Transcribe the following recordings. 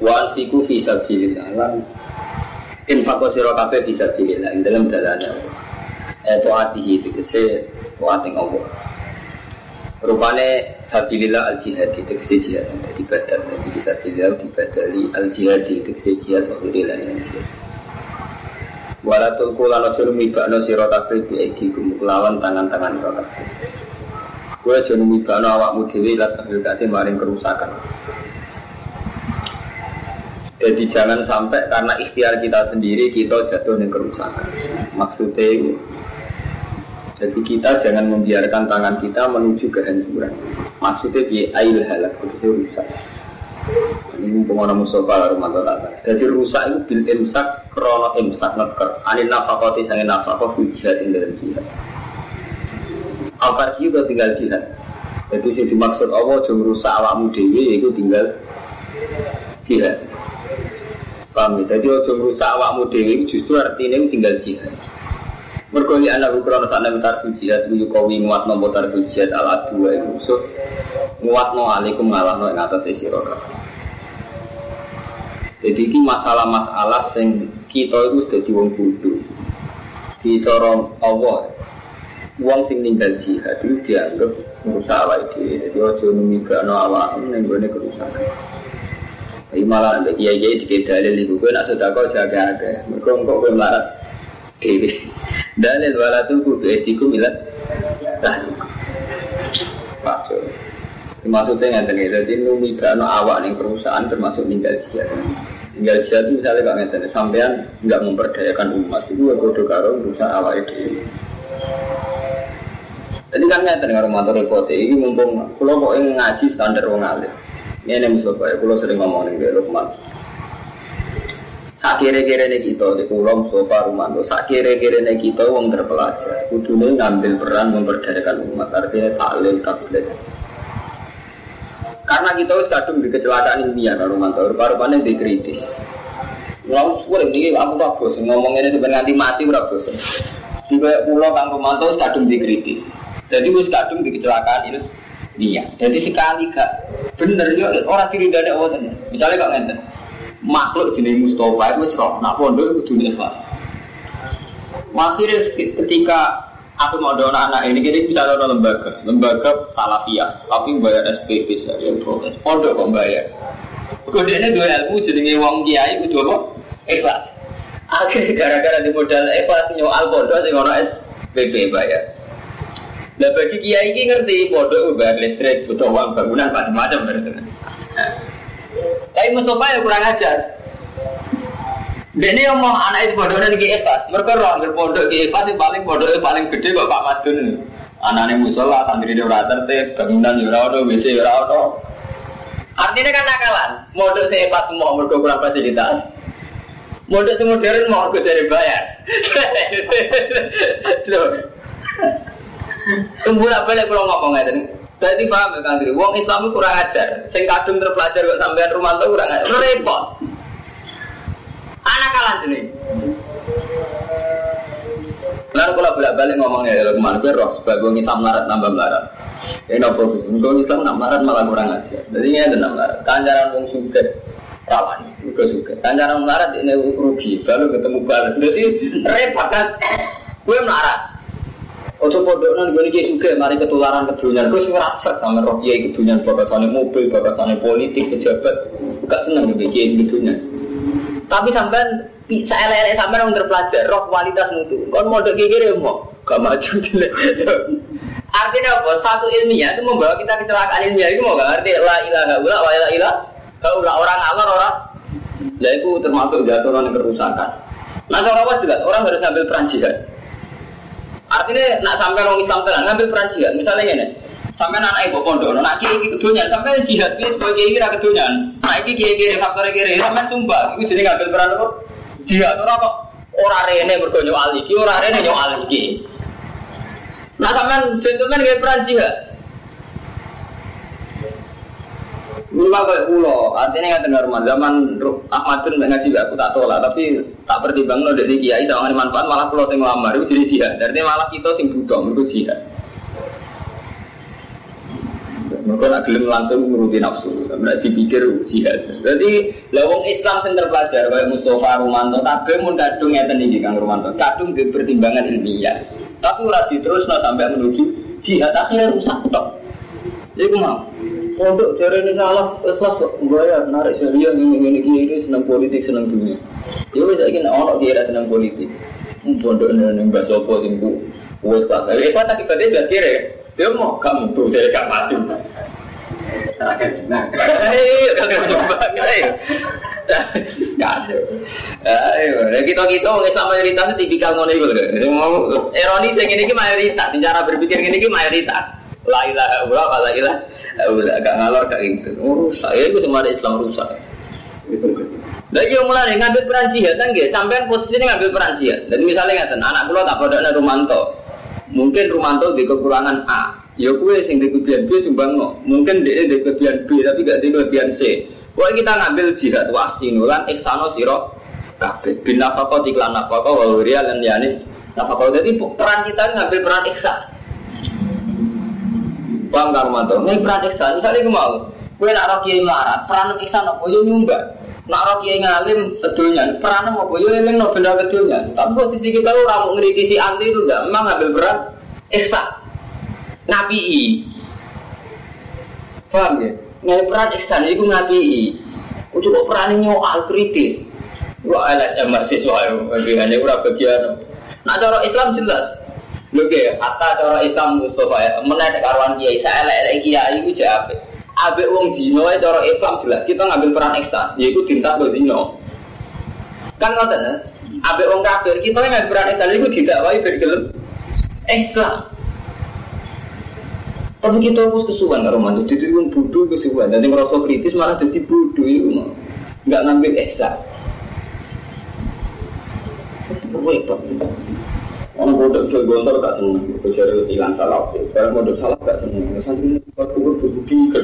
Wa anfiku fi sabilillah lan infaqo sira kabeh fi sabilillah ing dalam dalane eh taatihi tegese taati Allah. Rupane sabilillah al jihad tegese jihad dadi badal dadi bisa sabilillah dibadali al jihad tegese jihad wa ila jihad. Wala tulku lan aja numibakno sira kabeh bi aidikum kelawan tangan-tangan sira kabeh. Kowe aja numibakno awakmu dhewe lan tahdate maring kerusakan. Jadi jangan sampai karena ikhtiar kita sendiri kita jatuh di kerusakan. Maksudnya itu. Jadi kita jangan membiarkan tangan kita menuju kehancuran. Maksudnya bi ail halak rusak. Ini pengono Mustafa Romanto Jadi rusak itu bil imsak krono imsak neker. Anin nafakoti sangin nafakot jihad in dalam jihad. Apa juga tinggal jihad. Jadi sih dimaksud Allah jom rusak awakmu dewi itu tinggal jihad. Paham ya? Jadi ojo merusak awakmu dewi justru artinya tinggal jihad. Mergo li anak ukrono sana mintar jihad itu kawi nguat nomor tar jihad ala dua itu so nguat no alikum ngalah no yang atas sira Jadi ini masalah-masalah yang kita itu sudah di wong bodoh. Di corong Allah, uang sing ninggal jihad itu dianggap merusak awak itu. Jadi ojo numibakno awak ning gone kerusakan. Tapi malah nanti kiai kiai tiga dalil itu gue nak sudah kau jaga ada. Mereka engkau gue melarat dewi. Dalil wala tuh gue etiku milat. Dah. Pak Maksudnya nggak tahu. Jadi numi kano awak nih perusahaan termasuk ninggal jihad. Tinggal jihad itu misalnya kalau nggak sampean nggak memperdayakan umat itu gue bodoh karo berusaha awak itu. Jadi kan nggak dengar motor repot ini mumpung kalau kok ngaji standar wong alim. Ini Mustafa ya, kalau sering ngomong nih Lukman. Sak kira-kira kita di pulau Mustafa Rumanto. Sak kira-kira kita uang terpelajar. Kudunya ngambil peran memberdayakan umat. Artinya taklim tablet. Karena kita harus kadung di kecelakaan ilmiah kalau Rumanto. Rupa-rupanya dikritis. Lalu suara ini aku tak bosan ngomong ini sebenarnya nanti mati. Di pulau Kang Rumanto kadung dikritis. Jadi wis kadung di kecelakaan ini. Iya. Jadi sekali gak bener ya orang diri dari Allah tenan. Misalnya kok ngenten. Makhluk jenis Mustafa itu serok, nak pondok itu dunia ikhlas. Akhirnya ketika aku mau doa anak ini jadi bisa doa lembaga, lembaga salafiyah, tapi bayar SPP saya protes. Pondok kok bayar. Kemudian dua ilmu jadi wong kiai itu apa? Ikhlas. Akhirnya gara-gara di modal ikhlas nyoal pondok sing orang SPP bayar. Nah bagi kiai ini ngerti bodoh bayar listrik, butuh uang bangunan macam-macam berarti. Tapi Mustafa ya kurang ajar. Dan ini ngomong anak itu bodoh dan kiefas. Mereka roh hampir bodoh kiefas itu paling bodoh paling gede kok Pak Madun. Anaknya musola, santri di ora tertib, bangunan di ora WC di ora Artinya kan nakalan. Modal sehebat semua mereka kurang fasilitas. Modal semodern mau aku dari bayar. Tembulak balik kalau ngomong ngeten. Berarti paham ya Kang Wong Islam itu kurang ajar. Sing kadung terpelajar kok sampean rumah tuh kurang ajar. Repot. Anak kalah sini. Lalu kalau bolak balik ngomongnya kalau ke mana gue roh sebagai orang Islam melarat nambah melarat. Ini nopo bisa. Kalau Islam nak melarat malah kurang ajar. Jadi ini ada melarat. Kanjaran wong suket rawan. Juga suket. Kanjaran melarat ini rugi. Baru ketemu balas. Jadi repot kan. Gue melarat. Ojo pondok nang gue nih juga mari ketularan kedunyaan. Gue sih ngerasa sama roh kiai kedunyaan bakasannya mobil, bakasannya politik, pejabat. Gak seneng juga kiai kedunyaan. Tapi sampean bisa elek-elek sampean yang terpelajar roh kualitas mutu. Kon mau kiai kiri mau gak maju Artinya apa? Satu ilmiah itu membawa kita kecelakaan ilmiah itu mau gak ngerti la ilaha illa wa la ilaha illa orang ngalor orang. Lah itu termasuk jatuh orang kerusakan. Nah kalau apa jelas orang harus ngambil peran jihad. Artinya nak sampai orang Islam tenan ngambil peran jihad. Misalnya ini, Sampai anak ibu pondok, nak kiai iki kedonyan, sampai jihad piye sebagai kiai kira kedonyan. Nak iki kiai kiri faktor kiri, sampai sumpah, itu jadi ngambil peran apa? Jihad ora kok ora rene mergo nyok ali iki, ora rene nyok ali iki. Nah sampean gentleman nggak peran jihad. Mula kayak pulau, artinya nggak dengar zaman Ahmadun nggak ngaji aku tak tolak, tapi tak pertimbang lo dari kiai sama manfaat malah pulau sing lamar itu jadi jihad. Artinya malah kita sing budong itu jihad. Mereka nak gelem langsung menuruti nafsu, berarti dipikir jihad. Jadi lawang Islam yang terpelajar kayak Mustafa Rumanto, tapi mau kadung ngeten iki Kang Rumanto, kadung di pertimbangan ilmiah. Tapi ora terus sampai menuju jihad akhirnya rusak tok. Iku mau. Pondok cari ini salah, ikhlas kok bayar, narik serius ini ini kiri senang politik senang dunia. Ya saya kira orang kira senang politik. Pondok ini mbak sopo tinggu, buat pak. Eh pak tapi katanya biar kiri. Dia mau kamu tuh jadi gak kita kita orang Islam mayoritas tipikal itu loh. Mau ironi sing ini mayoritas, cara berpikir ini mayoritas. Agak ngalor kayak gitu. Oh, saya itu cuma ada Islam rusak. Lagi yang mulai ngambil peran jihad kan gitu, sampai posisi ini ngambil peran jihad. Dan misalnya nggak anak pulau tak pada ada Rumanto, mungkin Rumanto di kekurangan A, ya kue sing di kelebihan B sumbang no. Mungkin dia di kelebihan B tapi gak di kelebihan C. Pokoknya kita ngambil jihad wah sinulan iksano siro kabeh bin nafako tiklan nafako waluria dan yani nafako jadi peran kita ngambil peran iksan Bang Karmanto, ini peran iksan, misalnya gue mau, gue nak roh kiai melarat, peran iksan apa? Yo nyumbang, nak roh kiai ngalim kedulnya, peran apa? Yo eling no benda kedulnya. Tapi posisi kita lu ramu ngeritisi anti itu enggak, memang ngambil peran iksan, nabi paham ya? Ngambil peran iksan itu nabi Gue coba peran nyoal kritis, Wah LSM mahasiswa, hanya gue bagian. Nah cara Islam jelas, Oke, kata cara Islam Mustafa ya, menaik karuan kiai, saya elek kiai itu jawab. Abe wong zino cara Islam jelas kita ngambil peran ekstra, yaitu tinta ke zino. Kan ngoten, eh? abe wong kafir kita ngambil peran ekstra itu tidak wae bergelem ekstra. Tapi kita harus kesuwan karo mantu, jadi wong bodoh kesuwan, dan yang merasa kritis malah jadi bodoh itu nggak ngambil ekstra. Repot. Orang bodoh jual gontor gak seneng, kejar hilang salah. Kalau bodoh salah gak seneng. Ini buat kubur berbudi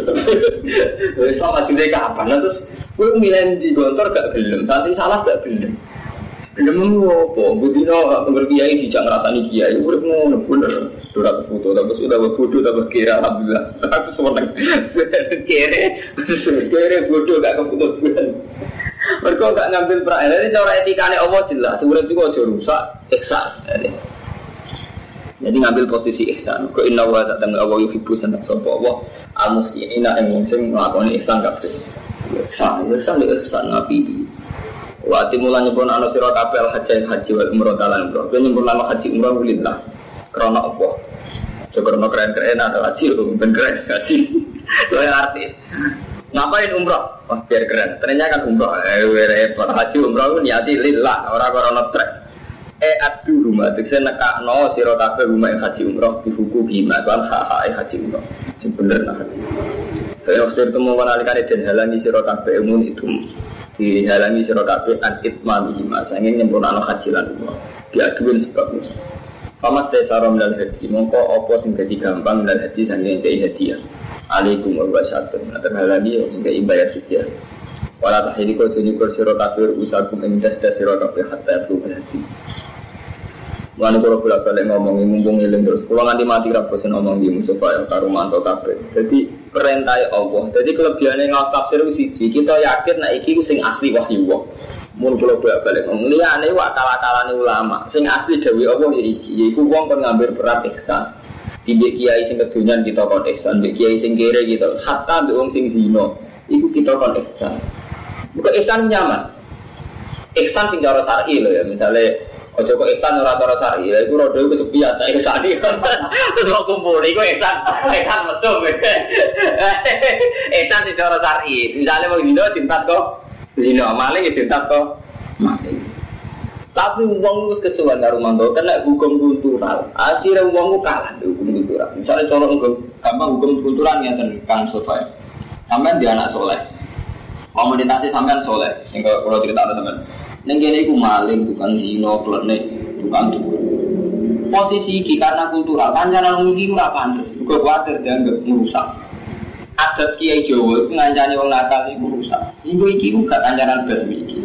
Jadi salah jadi kapan? Terus gue milih di gontor gak gelem, santri salah gak gelem. Gelem apa? Budino berkiai dijak ngerasani kiai, udah ngono bener. Sudah foto, tapi sudah bodoh, tapi kira alhamdulillah. Aku seneng. Kere, kere bodoh gak keputus. Mereka gak ngambil peran. Jadi cara etikanya Allah jelas. Sebenarnya juga rusak, ihsan. Jadi ngambil posisi ihsan. Kau inna wa tak tengah Allah yuhibu senang sopa Allah. Nak yang sing melakukan ihsan kabeh. Ihsan, ihsan, ihsan nabi. Waktu mulai nyebut anak sirah kabel haji haji wa umroh talan umroh. Kau nyebut nama haji umroh ulillah. Karena apa? Sebenarnya keren-keren ada haji, ben keren haji. Yang arti. Ngapain umroh? Wah biar keren. Ternyata kan umroh. Eh repot. Haji umroh niati lillah. Orang-orang trek. Eh adu rumah. Jadi saya nekak no siro kafe rumah yang haji umroh di buku bima. Kan hak haji umroh. Sebenernya haji. Saya waktu itu mau menalikan dan halangi siro kafe umum itu dihalangi siro kafe an itmam bima. Saya ingin nyempurna haji lan umroh. Diaduin sebabnya. Pamas desa rom dan haji. Mongko opo sing jadi gampang dan haji sanggeng hadiah alaikum wabarakatuh nah terhalangi ya Wala tahili kau tuni kau siro kafir usahakum ing das das siro kafir hatta itu berhati. Lalu kalau bolak balik ngomong mumpung ilim terus, kalau nanti mati raposin ngomong di musuh yang karu manto kafir. Jadi perintah Allah. Jadi kelebihannya ngawas tafsir siji, kita yakin nah iki sing asli wahyu Allah. Mun kalau bolak balik ngomong liane wa akal ulama, sing asli dewi Allah ya iki, yaiku wong pengambil berat ihsan. Tidak kiai sing kedunyan kita kon ihsan, di kiai sing kere gitu. Hatta di wong sing zino, itu kita kon ihsan. Bukan ihsan nyaman. Ihsan sing cara loh ya, misalnya Ojo kok ihsan ora cara syar'i, lha iku rodo iku sepiat tak iki. Terus kok kumpul iku ihsan, ihsan mesum. Ihsan sing cara syar'i. Misalnya wong zino cinta kok zino, maling ya cinta kok maling. Tapi uang itu kesuwan karo mangko kena hukum kultural. Akhirnya uang itu kalah hukum kultural. Misalnya colok hukum, gampang hukum kultural ya Kang Sofai. Sampai dia anak soleh. Komunitasnya sampai soleh. Sehingga kalau cerita ada sampai. Neng kene iku maling, bukan dino, klenik, bukan dukun. Posisi iki karena kultural, kancanan iki ora pantes. Juga kuatir dianggap merusak. Adat kiai Jawa itu ngancani wong nakal iku rusak. Sehingga iki gak kancanan blas iki.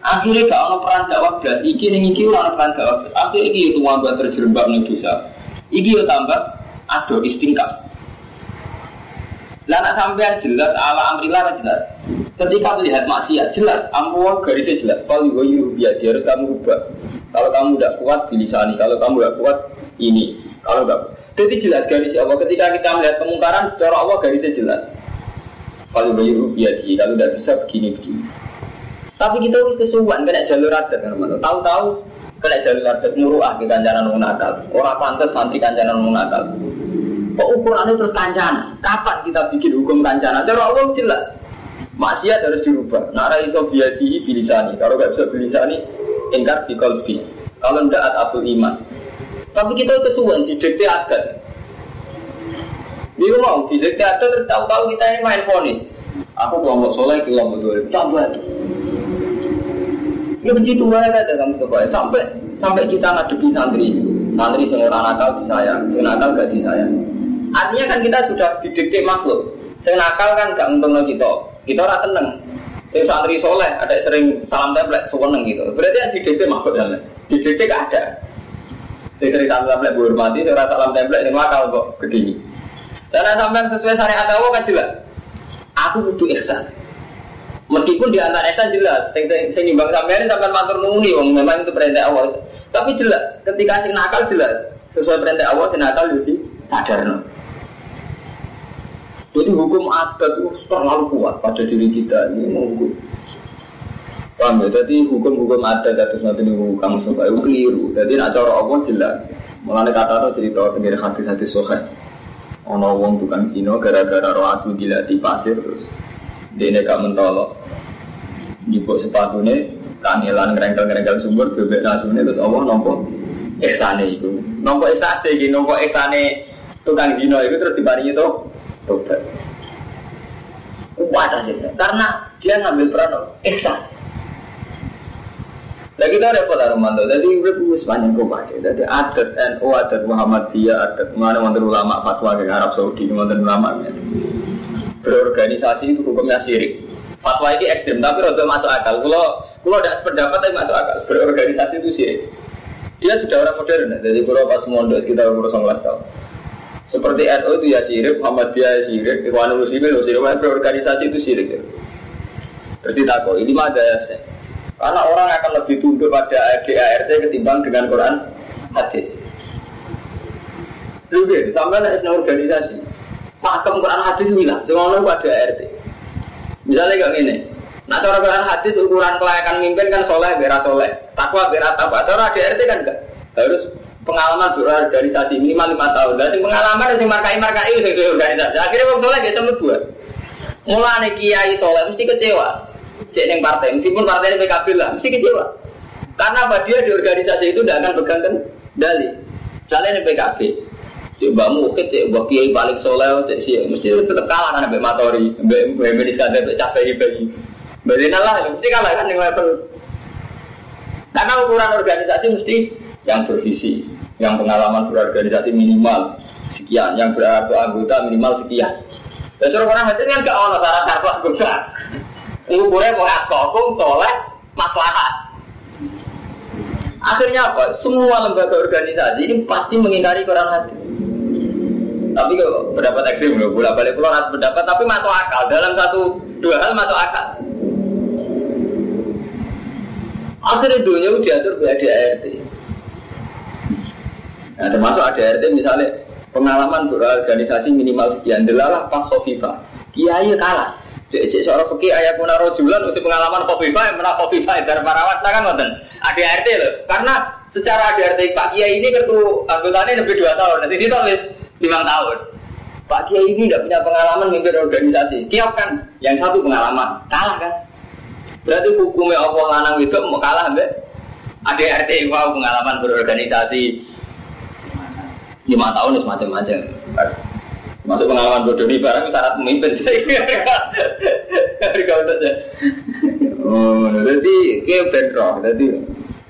Akhirnya gak ada peran dakwah blas. Iki ning iki ora ada peran dakwah blas. Akhirnya iki itu wabah terjerembab ning dosa. Iki yo tambah ada istingkaf. Lah sampean jelas ala amrillah jelas. Ketika melihat maksiat jelas, ampuh garisnya jelas. Kalau biar dia harus kamu ubah. Kalau kamu tidak kuat bilisani, kalau kamu tidak kuat ini, kalau tidak. Jadi jelas garisnya Allah. Ketika kita melihat kemungkaran, cara Allah garisnya jelas. Kalau biar dia, kalau tidak bisa begini begini. Tapi kita harus kesuwan kena jalur adat kan Tahu-tahu kena jalur adat muruah di kancanan. Orang pantas santri kancanan wong nakal. Kok ukurannya terus kancana? Kapan kita bikin hukum kancana? Cara Allah jelas. Maksiat harus dirubah. Nara iso biadi bilisani. Kalau nggak bisa bilisani, ingkar di kolbi. Kalau tidak atabul iman. Tapi kita kesuwan di dikte adat. Dia mau di dikte adat terus tahu-tahu kita ini main fonis. Aku kelompok soleh, kelompok dua. Tambah. Ya begitu aja ada kamu coba sampai sampai kita ngadepi santri, santri yang orang nakal disayang, yang nakal gak disayang. Artinya kan kita sudah didikte makhluk. Saya nakal kan gak untung kita, kita orang seneng. Saya santri soleh, ada sering salam template, seneng gitu. Berarti yang didikte makhluk dalam, didikte gak ada. Saya sering salam template hormati, saya rasa salam template yang nakal kok begini. Dan sampai sesuai syariat Allah kan jelas. Aku butuh ihsan. Meskipun di antara ihsan jelas, sing sing sing nimbang sampean sampean matur nuni wong memang itu perintah Allah. Tapi jelas, ketika sing nakal jelas sesuai perintah Allah, sing nakal jadi sadar. Jadi hukum adat itu terlalu kuat pada diri kita ini hukum. Paham ya? Jadi hukum-hukum adat atas nanti hukum supaya keliru. Jadi nak cara Allah jelas. Mulanya kata itu cerita tentang hati-hati sohe. Ono wong tukang Cina gara-gara roh asu gila di pasir terus dia gak mentolok nyebut sepatunya kangelan ngerengkel-ngerengkel sumber bebek nasune terus Allah nompo esane itu nompo esane iki nompo esane tukang zina itu terus dibaringi itu tobat kuat aja karena dia ngambil peran ihsan lagi kita repot Armando, jadi udah punya sepanjang pakai. Jadi adat NU, adat Muhammadiyah, adat mana mantan ulama fatwa ke Arab Saudi, mantan ulama berorganisasi itu hukumnya sirik. Fatwa ini ekstrim, tapi rada masuk akal. Kalau kalau tidak sependapat tapi masuk akal. Berorganisasi itu sirik. Dia sudah orang modern, jadi kalau pas mondok sekitar umur 19 tahun. Seperti NU itu ya sirik, Muhammadiyah ya sirik, Ikhwanul Muslimin ya sirik, berorganisasi itu sirik. Ya. Berarti takut, ini mah ada ya. Karena orang akan lebih tunduk pada DART ketimbang dengan Quran hadis. Lu sampai ada organisasi. Pakem Quran hadis bilang, semua pada RT. Misalnya kayak gini, nah cara Quran hadis ukuran kelayakan mimpin kan soleh, bera soleh, takwa bera takwa. Cara ada RT kan enggak harus pengalaman berorganisasi minimal lima tahun. Dan pengalaman yang markai markai itu organisasi. Akhirnya orang soleh dia semut dua. Mulai kiai soleh mesti kecewa. Cek neng partai, meskipun partai ini PKB lah, mesti kecewa. Karena apa dia di organisasi itu tidak akan pegang kendali. Misalnya ini PKB, Cek mbak mukit, cek mbak kiai balik soleh, cek sih, mesti tetap kalah kan mbak matori, mbak mbak kan mbak capek bayi. Mbak mesti kalah kan yang level. Karena ukuran organisasi mesti yang bervisi, yang pengalaman berorganisasi minimal sekian, yang berapa anggota minimal sekian. Dan cara orang hati kan gak ono syarat syarat anggota. Ukurnya mau ngakokum soleh, maslahat. Akhirnya apa? Semua lembaga organisasi ini pasti mengingkari Quran hati. Tapi kok pendapat ekstrim bolak balik harus pendapat, tapi masuk akal dalam satu dua hal masuk akal. Akhirnya dunia diatur di ADART. Nah, termasuk ADART misalnya pengalaman berorganisasi minimal sekian delalah pas Kofifa. Kiai kalah. Cek cek seorang fakir ayah pun rojulan usia pengalaman Kofifa yang menang Kofifa dari Parawat kan ngoten. ADART loh. Karena secara ADART Pak Kiai ini kartu anggotanya lebih dua tahun. Nanti situ lima tahun. Pak Kiai ini tidak punya pengalaman memimpin organisasi. Kiai kan yang satu pengalaman, kalah kan? Berarti hukumnya Allah lanang itu mau kalah mbak? Ada RT wow pengalaman berorganisasi lima tahun itu macam-macam. Masuk pengalaman bodoh ini barang syarat pemimpin Hari kau saja. Oh, jadi kayak bentrok. Jadi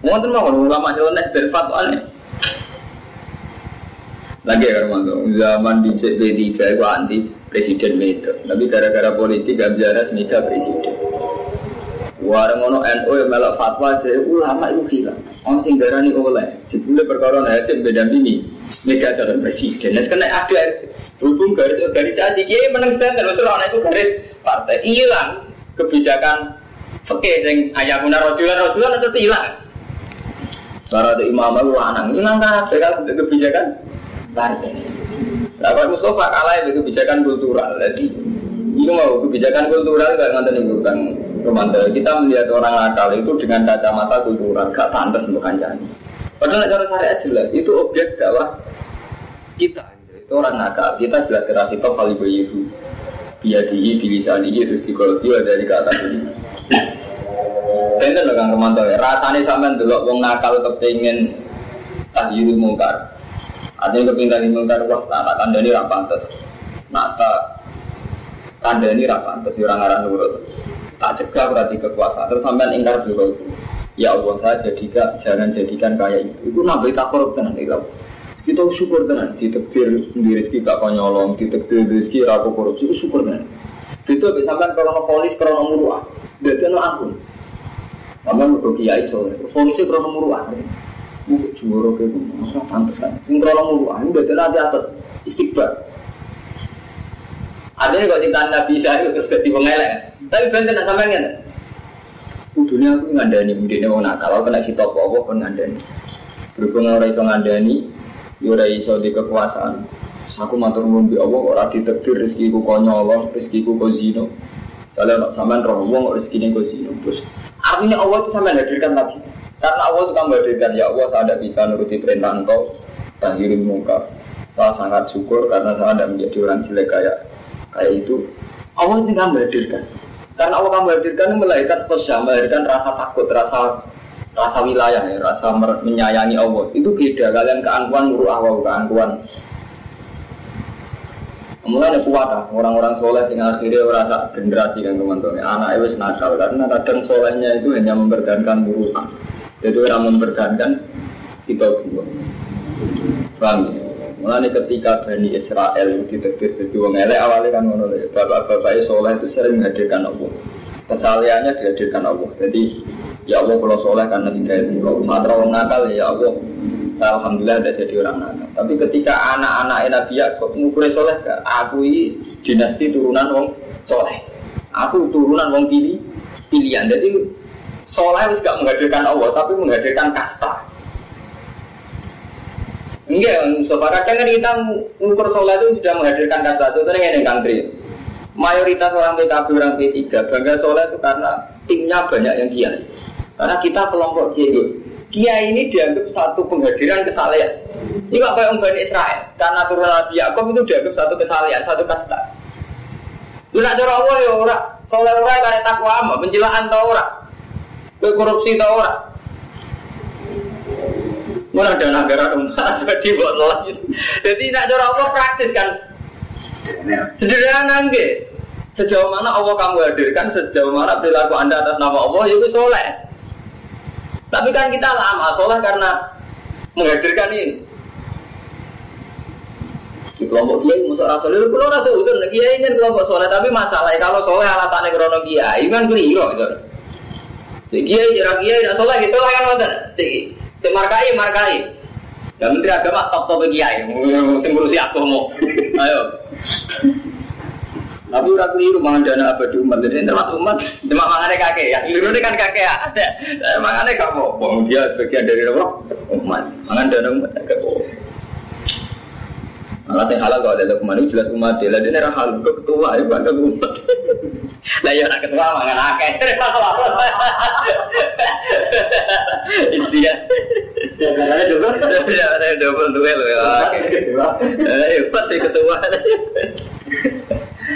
mau tuh mau ulama nyeleneh berfatwa nih. Lagi ya Romanto, zaman di CP3 itu anti presiden itu. Tapi gara-gara politik gak biara semika presiden. Warang ono NU yang melak fatwa jadi ulama itu hilang. Orang sing darani oleh. Jebule perkara hasil beda ini. Mega calon presiden. Nah, sekarang ada Berhubung garis organisasi, kiai menang standar, terus orang itu garis partai hilang kebijakan Oke, yang ayah guna rojulan rojulan itu hilang. Para ada imam itu lanang hilang kan, kan kebijakan partai. Nah, Mustafa kalah itu kebijakan kultural. Jadi ini mau kebijakan kultural gak ngantar nih bukan. Kita melihat orang nakal itu dengan kacamata kultural, gak pantas untuk kancani. Padahal cara syariat jelas itu objek dakwah kita itu orang nakal kita jelas keras itu kali bayiku biadihi bilisanihi terus dikologi dari kata ini Enten lho Kang Romanto ya, rasane sampean delok wong nakal kepengin tahyirul mungkar. Artinya tahyirul mungkar wah tak kandhani ra pantes. Nak tak kandhani ra pantes ya ora ngaran nurut. Tak cegah berarti kekuasaan terus sampean ingkar dulu. Ya Allah saya jadikan jangan jadikan kayak itu. Itu nabi takor tenan itu kita syukur tenan ditektir di rezeki gak konyolong ditektir rezeki ragu korupsi itu syukur tenan itu bisa sampai kalau polis kalau muruah jadi no ampun sama mau kiai soalnya polisnya kalau muruah Mungkin juara kayak gitu, masalah pantas kan. Sing kalau muruah ini berarti nanti atas istiqbar. Ada yang kok cinta Nabi Isa itu terus jadi pengelek. Tapi benten nak nggak? Kudunya aku ngandani, mungkin orang nakal, kena kita apa-apa pun ngandani. Berhubung orang itu ngandani, Yura iso di kekuasaan. Aku matur nuwun bi Allah ora ditakdir rezeki ku konyol, rezeki ku kozino. Kalau nak sampean roh wong rezeki ning kozino. Terus artinya Allah itu sampean hadirkan tadi. Karena Allah itu kan hadirkan ya Allah saya tidak bisa nuruti perintah engkau tahirin muka. Saya sangat syukur karena saya tidak menjadi orang jelek kayak kayak itu. Allah itu kan hadirkan. Karena Allah kan hadirkan melahirkan khosyah, melahirkan rasa takut, rasa rasa wilayah ya, rasa menyayangi Allah. Itu beda kalian keangkuhan nurul awal keangkuhan. Mulai ada kuat orang-orang soleh sing akhirnya merasa generasi kan teman-teman. Anak itu nakal karena kadang solehnya itu hanya mempertahankan urusan. Itu orang mempertahankan kita dua bang mulai ketika Bani Israel itu diterbit jadi wong elek awalnya kan menurut bapak-bapak soleh itu sering menghadirkan Allah. Kesaliannya dihadirkan Allah. Jadi Ya Allah kalau soleh karena tidak itu. Kalau matra orang nakal ya Allah Saya Alhamdulillah ada jadi orang nakal. Tapi ketika anak-anak Nabi Yaakob Ngukur soleh gak Aku ini dinasti turunan wong soleh. Aku turunan wong pilih Pilihan. Jadi soleh harus gak menghadirkan Allah Tapi menghadirkan kasta Enggak, Mustafa kadang kan kita ngukur soleh itu sudah menghadirkan kasta itu Itu yang kantri Mayoritas orang PKB, orang P3 Bangga soleh itu karena timnya banyak yang kiai karena kita kelompok kiai. Kiai ini dianggap satu penghadiran kesalahan. Ini kok kayak Bani Israel. Karena turun Nabi Yakob itu dianggap satu kesalahan, satu kasta. Lu nak cara Allah ya ora. Soleh ora karena takwa ama, pencilaan tau ora. Korupsi tau ora. Mana ada negara umat jadi buat lagi. Jadi nak cara Allah praktis kan. Sederhana nggih. Sejauh mana Allah kamu hadirkan, sejauh mana perilaku anda atas nama Allah, itu soleh. Tapi kan kita lama sholat karena menghadirkan ini. Di kelompok kiai musuh rasul itu kalau rasul itu kiai ingin kelompok sholat tapi masalahnya kalau sholat alasannya krono kiai kan keliru itu. Si kiai jarak kiai sholat gitu lah kan wajar. Si markai markai. Ya menteri agama top top kiai. Mungkin ngurusi aku mau. Ayo. Tapi udah keliru mangan dana abadi umat. Jadi termasuk umat, cuma mangannya kakek ya. Keliru ini kan kakek ya. Mangannya kamu. Bang dia bagian dari apa? Umat. Mangan dana umat bohong. Malah yang halal kalau ada ke mana jelas umat dia. Lah dia nerah halal ke ketua ya bangga umat. Lah ya anak ketua mangan akeh. India. Ya karena double. Ya ada double tuh ya. Eh, sih ketua.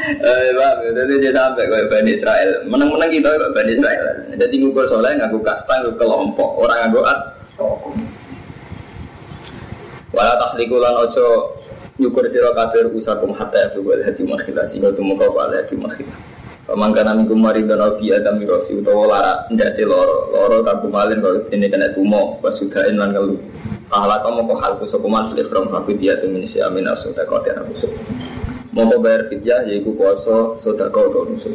Eh, Pak, jadi dia sampai ke Bani Israel. Menang-menang kita ke Bani Israel. Jadi ngukur soleh, ngaku kasta, ngaku kelompok. Orang ngaku at. Wala tahliku lan ojo nyukur sira kabeh usakum hatta ya wal hadi makhila sehingga tumeka wal hadi makhila. Pemangkana minggu mari dan obi adam mirosi utawa lara ndak si loro loro tak kumalin kalau ini kena tumo pasudain lan ngeluh. Ahla kamu kok hal kusukuman sulit from hafi dia tuh minisi amin asu tak kau tiada kusuk. Mau bayar fidyah yaitu poso sudah kau kau nusuk.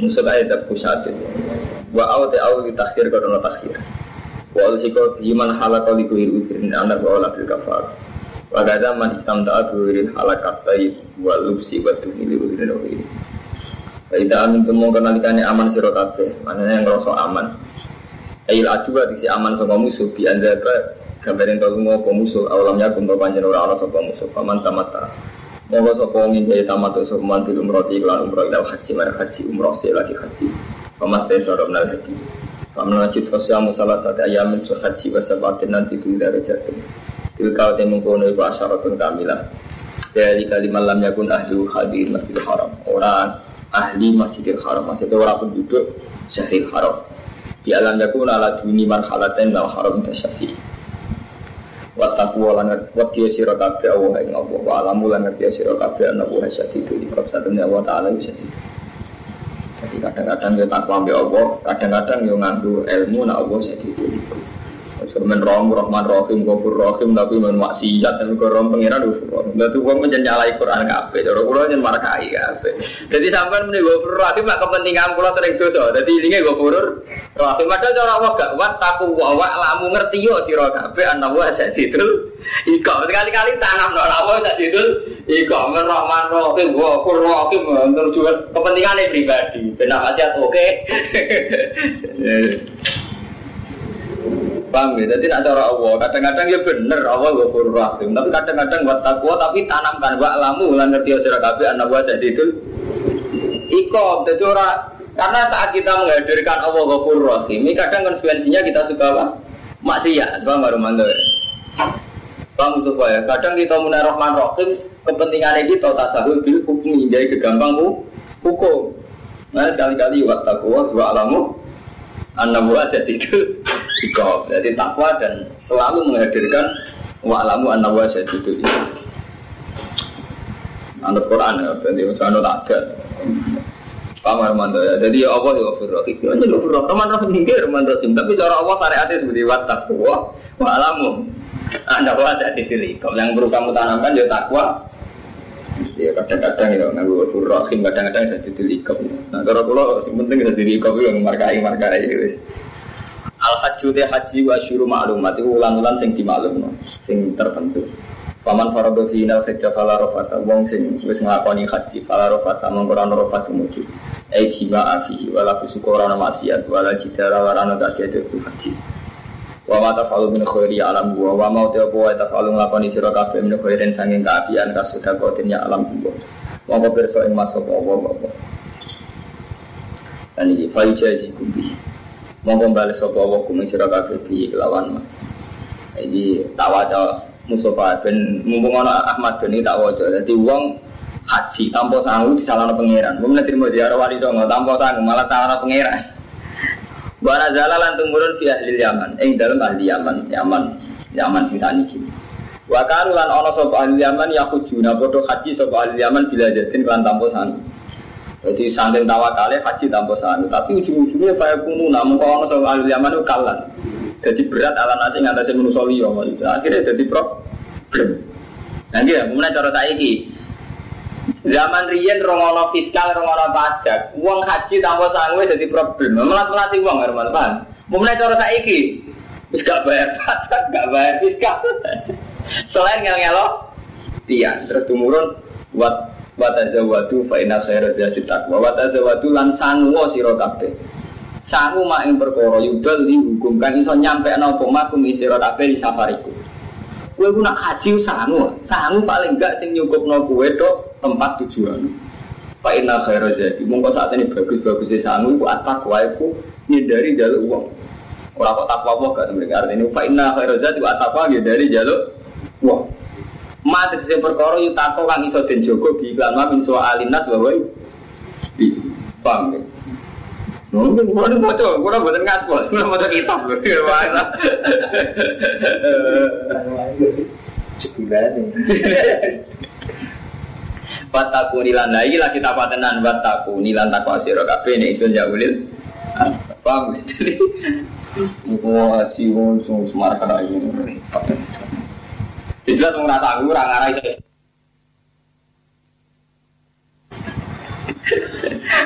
Nusuk ayat tak kusatin. Wa au te au ditakhir kau dono takhir. Wa al hiko iman halakau di kuhir usirin anak wa olah bil kafar. Wa gada man istam taat kuhirin halakat tayyib wa lubsi wa tuhili usirin usirin. Tidak amin temu kenalikane aman sira kabeh, manane yang ngrasa aman. Ail adu diksi aman saka musuh bi anda gambarin kalau mau musuh awalamnya kun to panjen ora ana saka musuh paman tamata. Monggo sapa ngin daya tamat sapa man umroh iklan umroh ila haji mar haji umroh se lagi haji. Pamas te soro nal haji. Paman wajib fasyamu salah satu ayamin su haji wa sabatin nanti tu dari jatuh. Tilkau temu kono iku asyaratun kamilah. Dari kalimat lam yakun ahli hadir masjidil haram. Orang ahli Masjidil Haram. Maksudnya orang penduduk Syahril Haram. Di alam yakun ala duni marhalaten wal haram tasyafi. Wataku lan ngerti sira kabeh Allah ing Allah. Wa alamu lan ngerti sira kabeh ana di bab satune Allah taala bisa itu jadi kadang-kadang kita takwa ambek Allah kadang-kadang yo nganggo ilmu nak Allah itu Semen roh rahman rohim gofur rohim tapi men maksiat dan korom pengiran ufur. Dadi wong menjen nyalai Quran kabeh. Cara kula nyen markai kabeh. Dadi sampean muni gofur rohim mak kepentingan kula sering dosa. Dadi ilinge gofur rohim padahal cara wa gak wat taku wa wa lamu ngerti yo sira kabeh ana wa sadidul Iko sekali-kali tanam no lawa sadidul Iko men rahman rohim gofur rohim menurut kepentingan pribadi. Benar maksiat oke. Paham ya? Jadi nak cara Allah, kadang-kadang ya bener Allah ghafur rahim, tapi kadang-kadang buat takwa tapi tanamkan wa lamu lan ngerti sira kabeh anak wa jadi itu iko jadi ora karena saat kita menghadirkan Allah ghafur rahim, ini kadang konsekuensinya kita suka apa? Maksiat, paham baru mandor. Paham supaya kadang kita mulai rahman rahim, kepentingannya kita tasahul bil hukum jadi kegampang hukum. Nah sekali-kali wa takwa wa lamu jadi itu ikob jadi takwa dan selalu menghadirkan wa'lamu anak buah jadi itu anak Quran ya jadi misalnya ada Pamar mando ya. Jadi ya Allah ya Ghafur Rahim. Ya jadi Ghafur Rahim. Teman Rahim ini Rahman. Tapi cara Allah syariatnya seperti wat takwa wa alamu. Anda buat jadi. Kalau yang perlu kamu tanamkan ya takwa Ya kadang-kadang ya nganggo Rahim, kadang-kadang jadi dilikop. Nah, kalau kalau yang penting jadi dilikop yang markai markai ya. Al haji te haji wa syuru ma'lumat itu ulang-ulang sing dimaklum, sing tertentu. Paman faradu fi inal hajja fala wong sing wis nglakoni haji fala rafata mongko ora ana rafat sumuju. Ai jima afihi wala fusuq ora ana maksiat haji. Wa ma tafalu min khairi alam wa wa ma ta wa tafalu nglakoni sira kabeh min khairin sanging kaapian kasuda kotin ya alam wa. Monggo pirsa ing masuk apa apa. Dan ini faijazi kumbi. Monggo balik sapa wa kum sira kabeh bi kelawan. Ini tak waca Mustafa ben mumpung ana Ahmad ben tak waca. Dadi wong haji tanpa sanggup disalahno pangeran. Mun terima ziarah wali songo tanpa sanggup malah salahno pangeran. Wa nazala lan tumurun fi ahli Yaman, ing dalem ahli Yaman, Yaman, Yaman sing saniki. Wa karu lan ana sapa ahli Yaman ya hujuna padha haji sapa ahli Yaman bila jatin lan tanpa sanu. Jadi saking tawakale haji tanpa sanu, tapi ujung-ujungnya kaya kuno namun kok ana sapa ahli Yaman kalan. Jadi berat ala nasi ngatasi manusia liya Akhirnya jadi problem. Nanti ya, mulai cara saiki, Zaman riyen rongono fiskal, rongono pajak, uang haji tanpa sangwe jadi problem. Melat melatih uang teman teman. Mulai cara saiki, wis gak bayar pajak, gak bayar fiskal. Selain ngel ngelo, iya terus tumurun buat buat aja waktu fainal saya zati takwa. Buat aja waktu lan sangu siro kabeh. Sangu mak ing perkara yudal dihukum kan iso nyampe nopo makum isiro kabeh di safariku. Kue guna haji sangu, sangu paling gak sing nyukup no kue dok tempat tujuan. Pak Inna khairu jadi, mongko saat ini bagus-bagus di sana, itu atakwa itu dari jalur uang. Orang kok takwa apa gak mereka artinya Pak Inna khairu jadi, atakwa dari jalur uang. Mati sisi perkara itu takwa kang iso den jogo bi iklan ma min alinas bahwa paham ya. Mungkin ini bocor, kurang buatan ngaspol, kurang buatan kitab. Sebulan Wataku nilan lagi lah. Kita patenan. Wataku nilan takwa siro kabeh nih isun jawulil Paham? Mau haji, mau semar kata ini Jadi lah ngerasa aku orang arah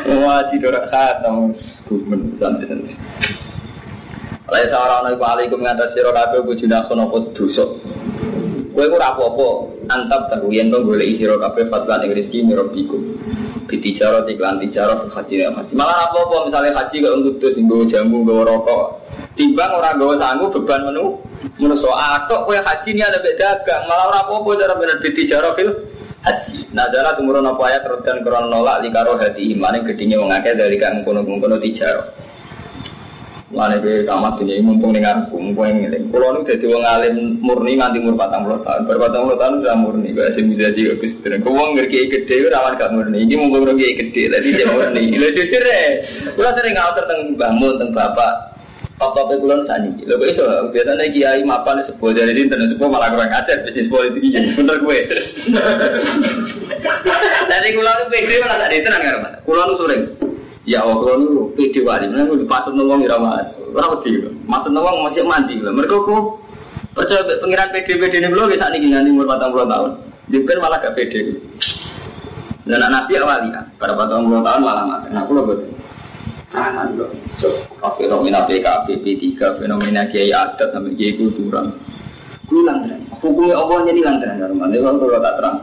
Wah, cidora khatam Gumen, santai-santai Oleh seorang nabi alaikum ngatas siro kabeh bujuna kono pos dusuk Kowe ora apa-apa antap tahu yen to golek sira kabeh fatwa ning rezeki mirabiku. Bitijaro iklan tijaro haji nek haji. Malah apa-apa misalnya haji kok ngudus nggo jamu nggo rokok. Timbang ora nggo sangu beban menu menungso atok kowe haji ni ada dagang. Malah apa-apa cara bener bitijaro fil haji. Nah, dalam tumurun apa ayat dan krono nolak likaro hati iman yang gedenya wong akeh dari kang kono-kono tijaro. Mulane kowe kamat dunia mumpung ning aku, mumpung yang ngeling. Kulo nu dadi wong alim murni nganti umur 40 tahun. Bar 40 tahun sudah murni, kok sing bisa jadi Gus Dur. Ku wong ngerti gede ora gak murni. Iki mumpung ora gede, dadi dia murni. Lha jujur e. Kulo sering ngatur teng Mbah Mun, teng Bapak. Kulon sani, lho kok iso biasanya kiai mapan sebuah dari sinten sebuah malah kurang ajar bisnis politik ini, bener gue. Dari kulo nu pede malah tak ditenang karo Kulo nu sering Ya Allah, kalau nu pede wali, gue dipasut nolong irama, orang wedi, maksud nolong masih mandi. Mereka kok percaya pengiran pede pede ini belum bisa nih nanti umur patang puluh tahun. Dia malah gak pede. Dan anak nabi awal ya, pada patang puluh tahun malah mati. Nah, aku loh betul. Perasaan loh. Fenomena PKB, P3, fenomena kiai adat sampai kiai kultural. Gue lantran. Hukumnya Allah jadi lantran. Kalau kalau tak terang.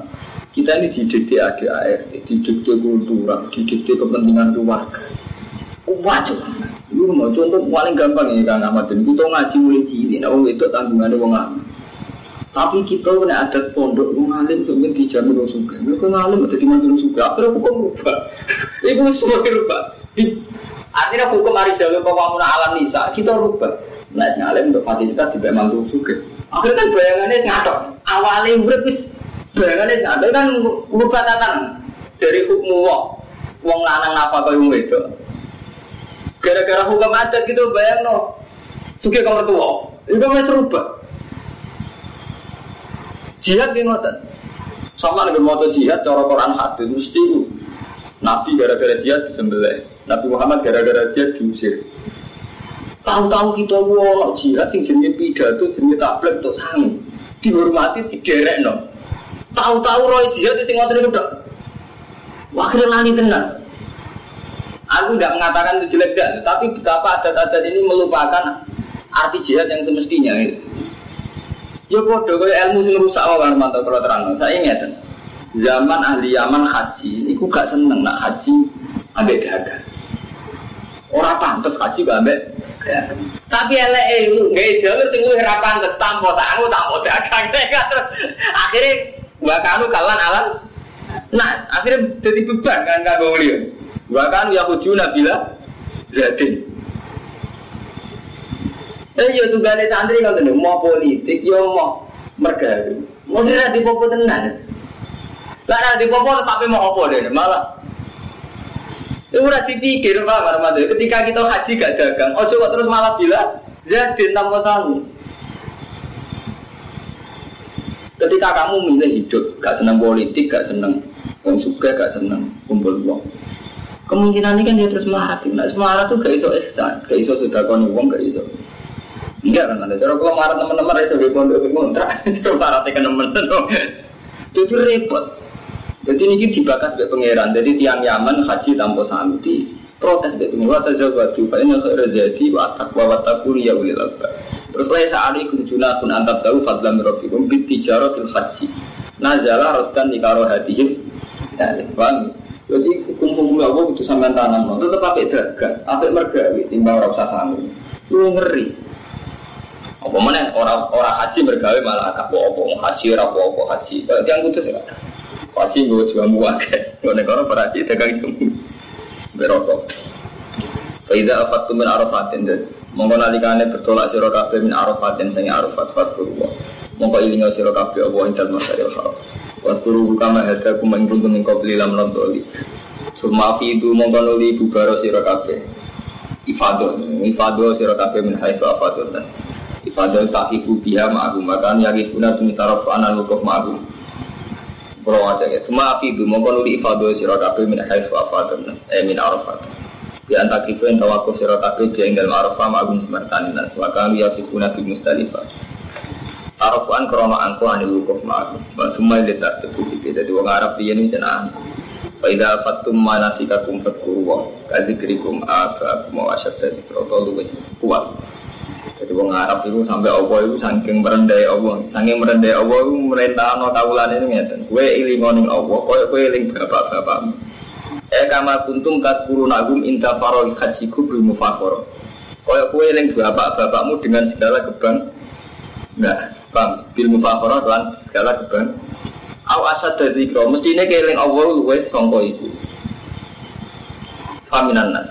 Kita ini didikte ADART, didikte kultural, didikte kepentingan keluarga. Wajib. Lu mau contoh paling gampang ya Kang Ahmad. Kita ngaji mulai cilik, nah itu tanggungannya wong alim. Tapi kita kena ada pondok wong alim sampai dijamin wong suka. Lu kok alim ada di mana suka? Akhirnya hukum berubah. Ibu semua berubah. Akhirnya hukum hari jalur kawamun alam nisa kita rubah. Nah, sing alim untuk fasilitas di mantu suka. Akhirnya kan bayangannya ngatok. Awalnya wis Bayangannya ada kan merubah tatanan dari hukum wong wong lanang apa kau yang itu. Gara-gara hukum adat gitu bayang no. Suki kamar tua, itu masih serubah. Jihad di ngoten. Sama dengan moto jihad, cara Quran hadis mesti Nabi gara-gara jihad disembelih. Nabi Muhammad gara-gara jihad diusir. Tahu-tahu kita wong jihad yang jenis pidato, jenis tablet untuk sangi. Dihormati, diderek no. Tahu-tahu roy jihad sing ngoten niku tok. Kira lali tenan. Aku tidak mengatakan itu jelek dan, tapi betapa adat-adat ini melupakan arti jihad yang semestinya. Gitu. Ya bodoh, kaya ilmu sing rusak wae mantap kalau terang. Saya ingat zaman ahli Yaman haji, itu gak seneng nak haji ambek dagang. Orang pantas haji gak ambek tapi elek itu nggak jalur sing luwih ra pantes tangu tanpa dagang terus akhirnya Wa kanu kalan alam. Nah, akhirnya jadi beban kan kagak beliau. Wa kanu ya hujuna bila jadi. Eh yo tunggane santri kan mau politik yo mau mergawe. Mau dira di popo tenan. Lah di popo tapi mau apa deh malah. Itu udah dipikir Pak Marmado. Ketika kita haji gak dagang, ojo kok terus malah bilang jadi tanpa sangu. Ketika kamu milih hidup, gak senang politik, gak senang orang suka, gak senang kumpul uang. Kemungkinan ini kan dia terus melarat. Nah, melarat tuh gak iso ihsan, gak iso sudah kau uang, gak iso. Enggak kan, cara kalau marah teman-teman itu di pondok kontrak, itu marah tekan teman Itu repot. Jadi ini dibakas sebagai pangeran. Jadi tiang Yaman haji tanpa sami protes sebagai pangeran. Wa tazawwaju fa inna khairu zati wa taqwa wa taqul ya ulil albab. Terus ini kunjuna pun antar tahu fadlan rabbikum bit tijaro fil haji. Nazala rotan di karo hatihim. Ya, bang. Jadi hukum-hukum Allah itu sampai tanam. Tetap pakai dagang, pakai mergawi, timbang rasa sanggup. Lu ngeri. Apa mana orang orang haji mergawe malah apa apa haji apa apa haji. Yang putus ya. Haji gue juga muak. Gue negara berhaji dagang jamu. Berokok. Faidah apa tuh min arafatin dan Mongko nalikane bertolak sira kabeh min arafatin sing arafat fatkurwa. Mongko ilinga sira kabeh apa ing dalem masyaril haram. Waskuru kama hada kum ing kuntum ing qabli lam nadoli. Suma fi itu mongko nuli bubaro sira kabeh. Ifado, ifado sira kabeh min haitsu afadun nas. Padahal tak ibu biha ma'agum Maka yaki guna demi taraf anan wukuf ma'agum Kalau wajah ya Semua api ibu Maka nuli ifadu sirot api min haisu afadun nas Eh min arafat Di antak ibu yang tawakuf sirot api Dia yang dalam arafah ma'agum semertani nas. Maka yaki guna di mustalifah. Arafan krono angko anil wukuf ma'agum Semua yang letak terbukti. Jadi wong Arab dia ini jenah angko Faida fatum manasikakum fadkuru wa kadzikrikum abakum wa asyadda dzikra luwih kuat. Jadi wong Arab itu sampai Allah itu saking merendai Allah, saking merendai Allah itu merintah no kawulan itu ngeten. Kue iling ning Allah, kue kue iling bapak-bapakmu. Eh kama kuntum kat nagum inta farol hajiku bil mufakhor. Kue kue iling bapak-bapakmu dengan segala kebang. Enggak, bang, bil mufakhor dengan segala kebang. Aw asad dari kro, mestinya keling Allah luwe songko itu. Faminan nas.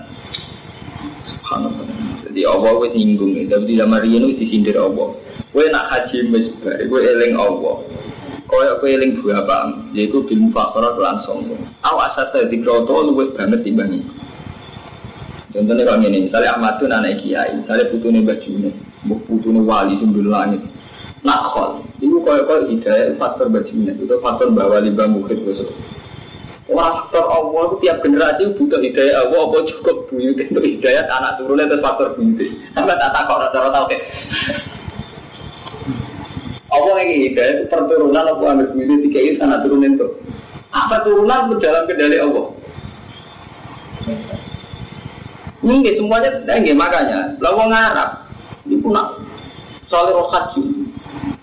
Subhanallah. Jadi Allah wes nyinggung tapi zaman riyen itu disindir Allah. Kue nak haji mesbar, kue eling Allah. Kue kue eling dua paham, yaitu bil mufakhara kelan sombong. Aw asad dari kro to luwe banget timbang. Contohnya kalau ini, misalnya Ahmad itu anak kiai, misalnya putune Mbah Junet, putune wali sumber langit, nakhol itu kaya kaya hidayah faktor bajinya itu faktor bawa limbah mukid besok orang faktor Allah itu tiap generasi butuh hidayah Allah apa cukup buyut untuk hidayah anak turunnya itu faktor buyut sampai tak takut orang tahu deh Allah yang hidayah itu perturunan apa ambil buyut tiga ini anak turunin itu apa turunan itu dalam kendali Allah. Ini semuanya enggak makanya lawan Arab itu nak soal roh haji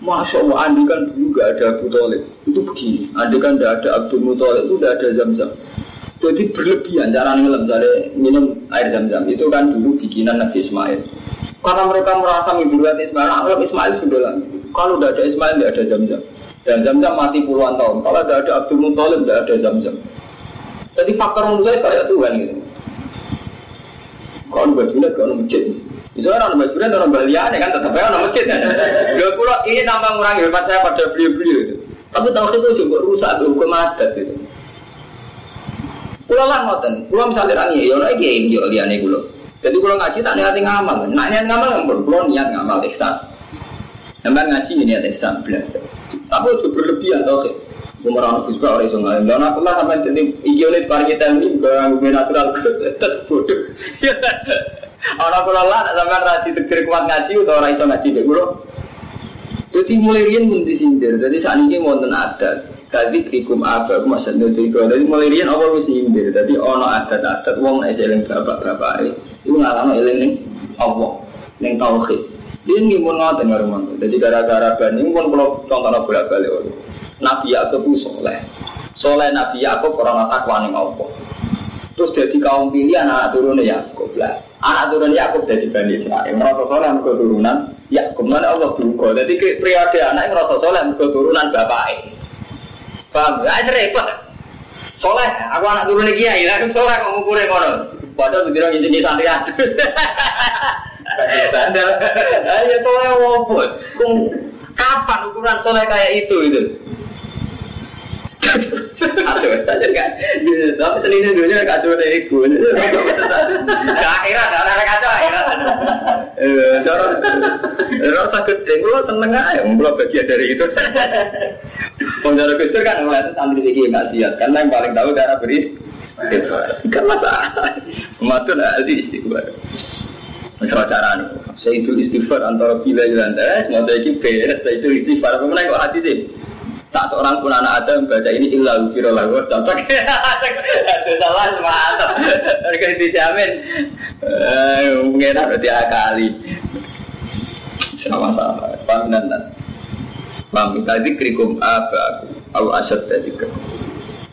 Masya Allah, andi kan dulu gak ada Abu Talib. Itu begini, andi kan gak ada Abdul Muthalib, itu gak ada zam-zam. Jadi berlebihan cara ngelam, misalnya minum air zam-zam. Itu kan dulu bikinan Nabi Ismail. Karena mereka merasa mimpikan Ismail, nah, Ismail sudah lagi. Kalau udah ada Ismail, tidak ada zam-zam. Dan zam-zam mati puluhan tahun. Kalau tidak ada Abdul Muthalib, tidak ada zam-zam. Jadi faktor menurut saya kayak Tuhan gitu. Kalau bajunya, kalau masjid. Itu orang Madura, orang Baliane kan tetap orang masjid. Dua pulau ini tanpa mengurangi hormat saya pada beliau-beliau itu. Tapi tahu itu juga rusak tuh hukum adat itu. Pulau lah pulau misalnya rangi, ya orang ini yang liane pulau. Jadi pulau ngaji tak niat ngamal, nak niat ngamal nggak pulau niat ngamal ihsan. Sampai ngaji ini niat ihsan belajar. Tapi itu berlebihan tau sih. Umar anak juga orang iso ngalim. Dan aku lah sampai jadi iki oleh varietas ini bukan natural tetap bodoh. Orang kula lah sampean ra ditegir kuat ngaji atau ora iso ngaji mek kula. Jadi mulai rian pun disindir. Jadi saat ini wonten adat. Tadi krikum apa aku masa itu Jadi mulai rian awal wis sindir. Jadi ono adat-adat wong nek eling bapak-bapak itu ngalami eling ning Allah, ning tauhid. Dia ini pun ngoten karo Jadi gara-gara ban ini pun kalau contohnya bolak-balik Nabi Yakub itu soleh. Nabi Yakub orang takwa ning Allah. Terus jadi kaum pilihan anak turunnya Yakub lah. Anak turun Yakub dari Bani Israel. Merasa soleh mereka turunan Yakub. Mana Allah duga. Jadi periode anak merasa soleh mereka turunan bapak. Paham? Gak repot. Soleh, aku anak turun kiai. Lah soleh kok ngukurin ngono. Padahal orang jenis santri aja. Sandal. Ayo soleh wobot. Kapan ukuran soleh kayak itu itu? Aduh, saja kan. Tapi selinnya dunia kacau deh ego. Akhirat, ada kacau akhirat. Eh, cara rasa gede, gue seneng aja, gue bagian dari itu. Penjara Gustur kan mulai itu santri lagi nggak siap, karena yang paling tahu cara beris. Kan masalah. Matun di istighfar. Masalah cara nih. Saya itu istighfar antara bila dan tes, mau itu beres. Saya itu istighfar. Kemudian kok hati sih? Tak seorang pun anak Adam baca ini illa ufiro lagu? Cocok itu salah mantap mereka dijamin. Mungkin berarti akali. Sama-sama. Paminan nas? Paham. Tadi krikum apa? Aku au asyad tadi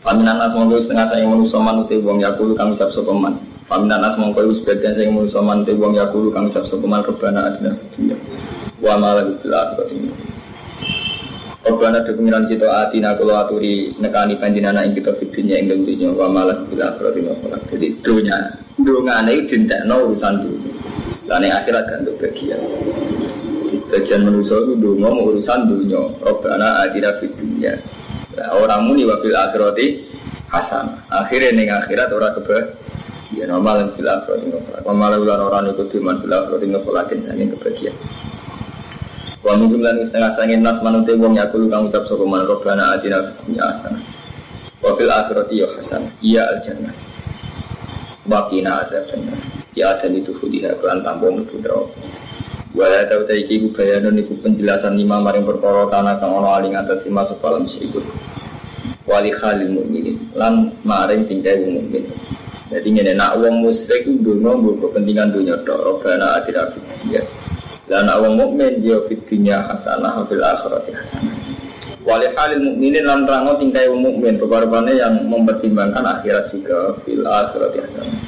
paminan nas? Mongko setengah saya manusia manute wong yakulu kang ucap sopeman paminan nas? Mongko sebagian saya manusia manute wong yakulu kang ucap sopeman rebana adina dunia. Wa malah bil akhirati Rabbana de pengiran kita atina kula aturi nekani panjenengan ing kita fitunya ing dalem dunya wa malah bila akhirat wa Jadi dunya dungane dintekno urusan dunya. Lan akhirat kan untuk bagian. Bagian manusia itu dungo mau urusan dunia. Rabbana atina fitunya. Nah, orang muni wa bil akhirati hasan. Akhirnya ning akhirat ora keba Ya normal bil akhirati wa malah ular orang ikut iman bil akhirati wa saking kebahagiaan. Wa min jumlah setengah sangin nas manute wong yakulu kang ucap sapa man robbana atina fid dunya hasanah. Wa fil akhirati ya hasanah. Iya al jannah. Wa qina. Ya ada itu fudiha kelan tampo mlebu neraka. Wala tau ta iki bayanan penjelasan lima maring perkara tanah kang ana aling atas lima sepalam sikut. Wali khalil mukminin lan maring tingkai mukmin. Jadi ngene nak wong musyrik ndonga nggo kepentingan dunya tok, robana akhirah dunya. Lan nak wong mukmin dia fit dunya hasanah fil akhirati hasanah. Wali halil mukminin lan rango tingkai wong mukmin rupa-rupanya yang mempertimbangkan akhirat juga fil akhirati hasanah.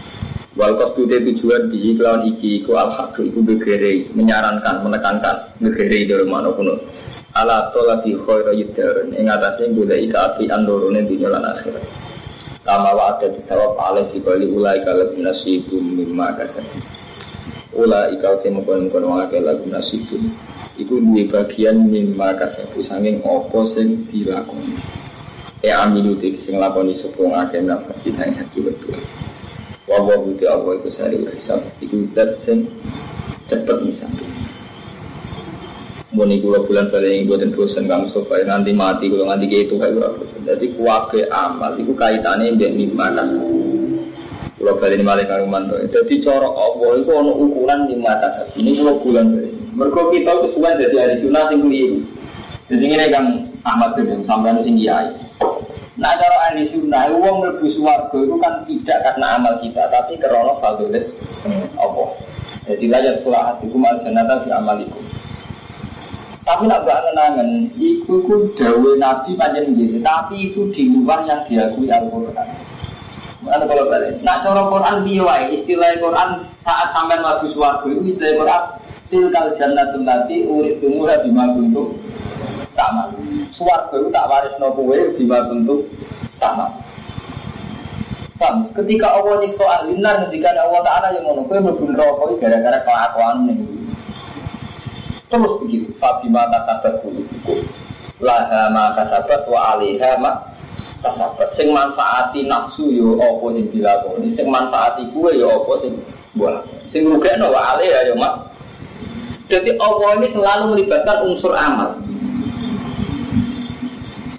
Wal kostu tujuan di iklan iki ku al haq iku begere menyarankan menekankan negere dari mana kuno. Ala tola bi khaira yiddarun ing atase golek api andorone dunya lan akhirat. Kama wa ada disawab alaih dibali ulai kalau nasibum mimma kasar Ulai kau temu kon kon wangake lagu nasibum Iku duwe bagian mimma kasar Sanging opo sing dilakoni. E amilu dik sing lakoni sepung ake nafasi sang haji betul Wawa buti Allah iku sari hisab. Iku dat sing cepet misalnya Muni kula bulan balik ini buatan bosan kamu supaya nanti mati kalau nanti kayak gue bosan. Jadi kuake amal itu kaitannya dengan lima kasar. Kalau balik ini malah karo mantu. Jadi cara Allah itu ono ukuran lima kasar. Ini kalau bulan. Mereka kita itu sesuai jadi hari sunnah sing keliru. Jadi ini kan Ahmad bin sampai sing kiai. Nah cara ahli sunnah, uang melebu suwargo itu kan tidak karena amal kita, tapi karena fadilat Allah. Jadi layak sekolah hatiku mal jannata di amalikum. Tapi nak gak kenangan, itu ku dawe Nabi panjang gitu. Tapi itu di luar yang diakui Al-Quran. Mana kalau balik? Nak cara Quran biwai, istilah Quran saat sampai madu suwargo itu istilah Quran tilkal jannatul lati urid tumuha bima kuntum tamal. Suwargo itu tak waris no kowe bima kuntum tamal. Ketika Allah nyiksa ahli nar, ketika Allah Ta'ala yang ngono, kowe mlebu neraka gara-gara kelakuan ning Terus begitu, Fabima kasabat kulubukum Laha ma kasabat wa alaiha ma kasabat Sing manfaati nafsu yo opo sing dilakoni? Sing manfaati kue yo opo sing buah? Sing rugekno wa alaiha yo mak. Jadi Allah ini selalu melibatkan unsur amal.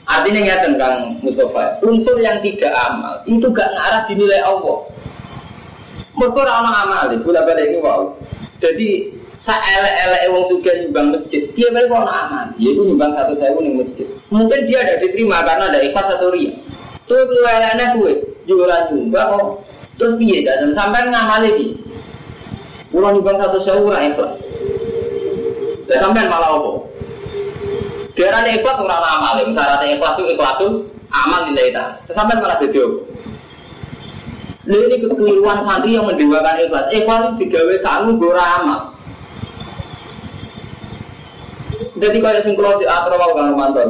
Artinya ya tentang Mustafa, unsur yang tidak amal itu gak ngarah dinilai Allah. Mereka orang amal itu, boleh balik ini wow. Jadi Saelek-elek wong juga nyumbang masjid, dia baik orang aman. Dia itu nyumbang satu sewu nih masjid. Mungkin dia ada diterima karena ada ikhlas atau ria. Tuh itu eleknya gue, jualan nyumbang kok. Terus biaya dan sampai ngamal lagi. Pulang nyumbang satu sewu orang ikhlas. Dan sampai malah apa? Dia ada ikhlas orang amal. Misalnya ada ikhlas itu ikhlas itu amal nilai tak. Sampai malah jadi Lalu ini kekeliruan santri yang mendewakan ikhlas. Ikhlas itu digawe sangu gora amal. Jadi kalau sing di atro mau kan mantan.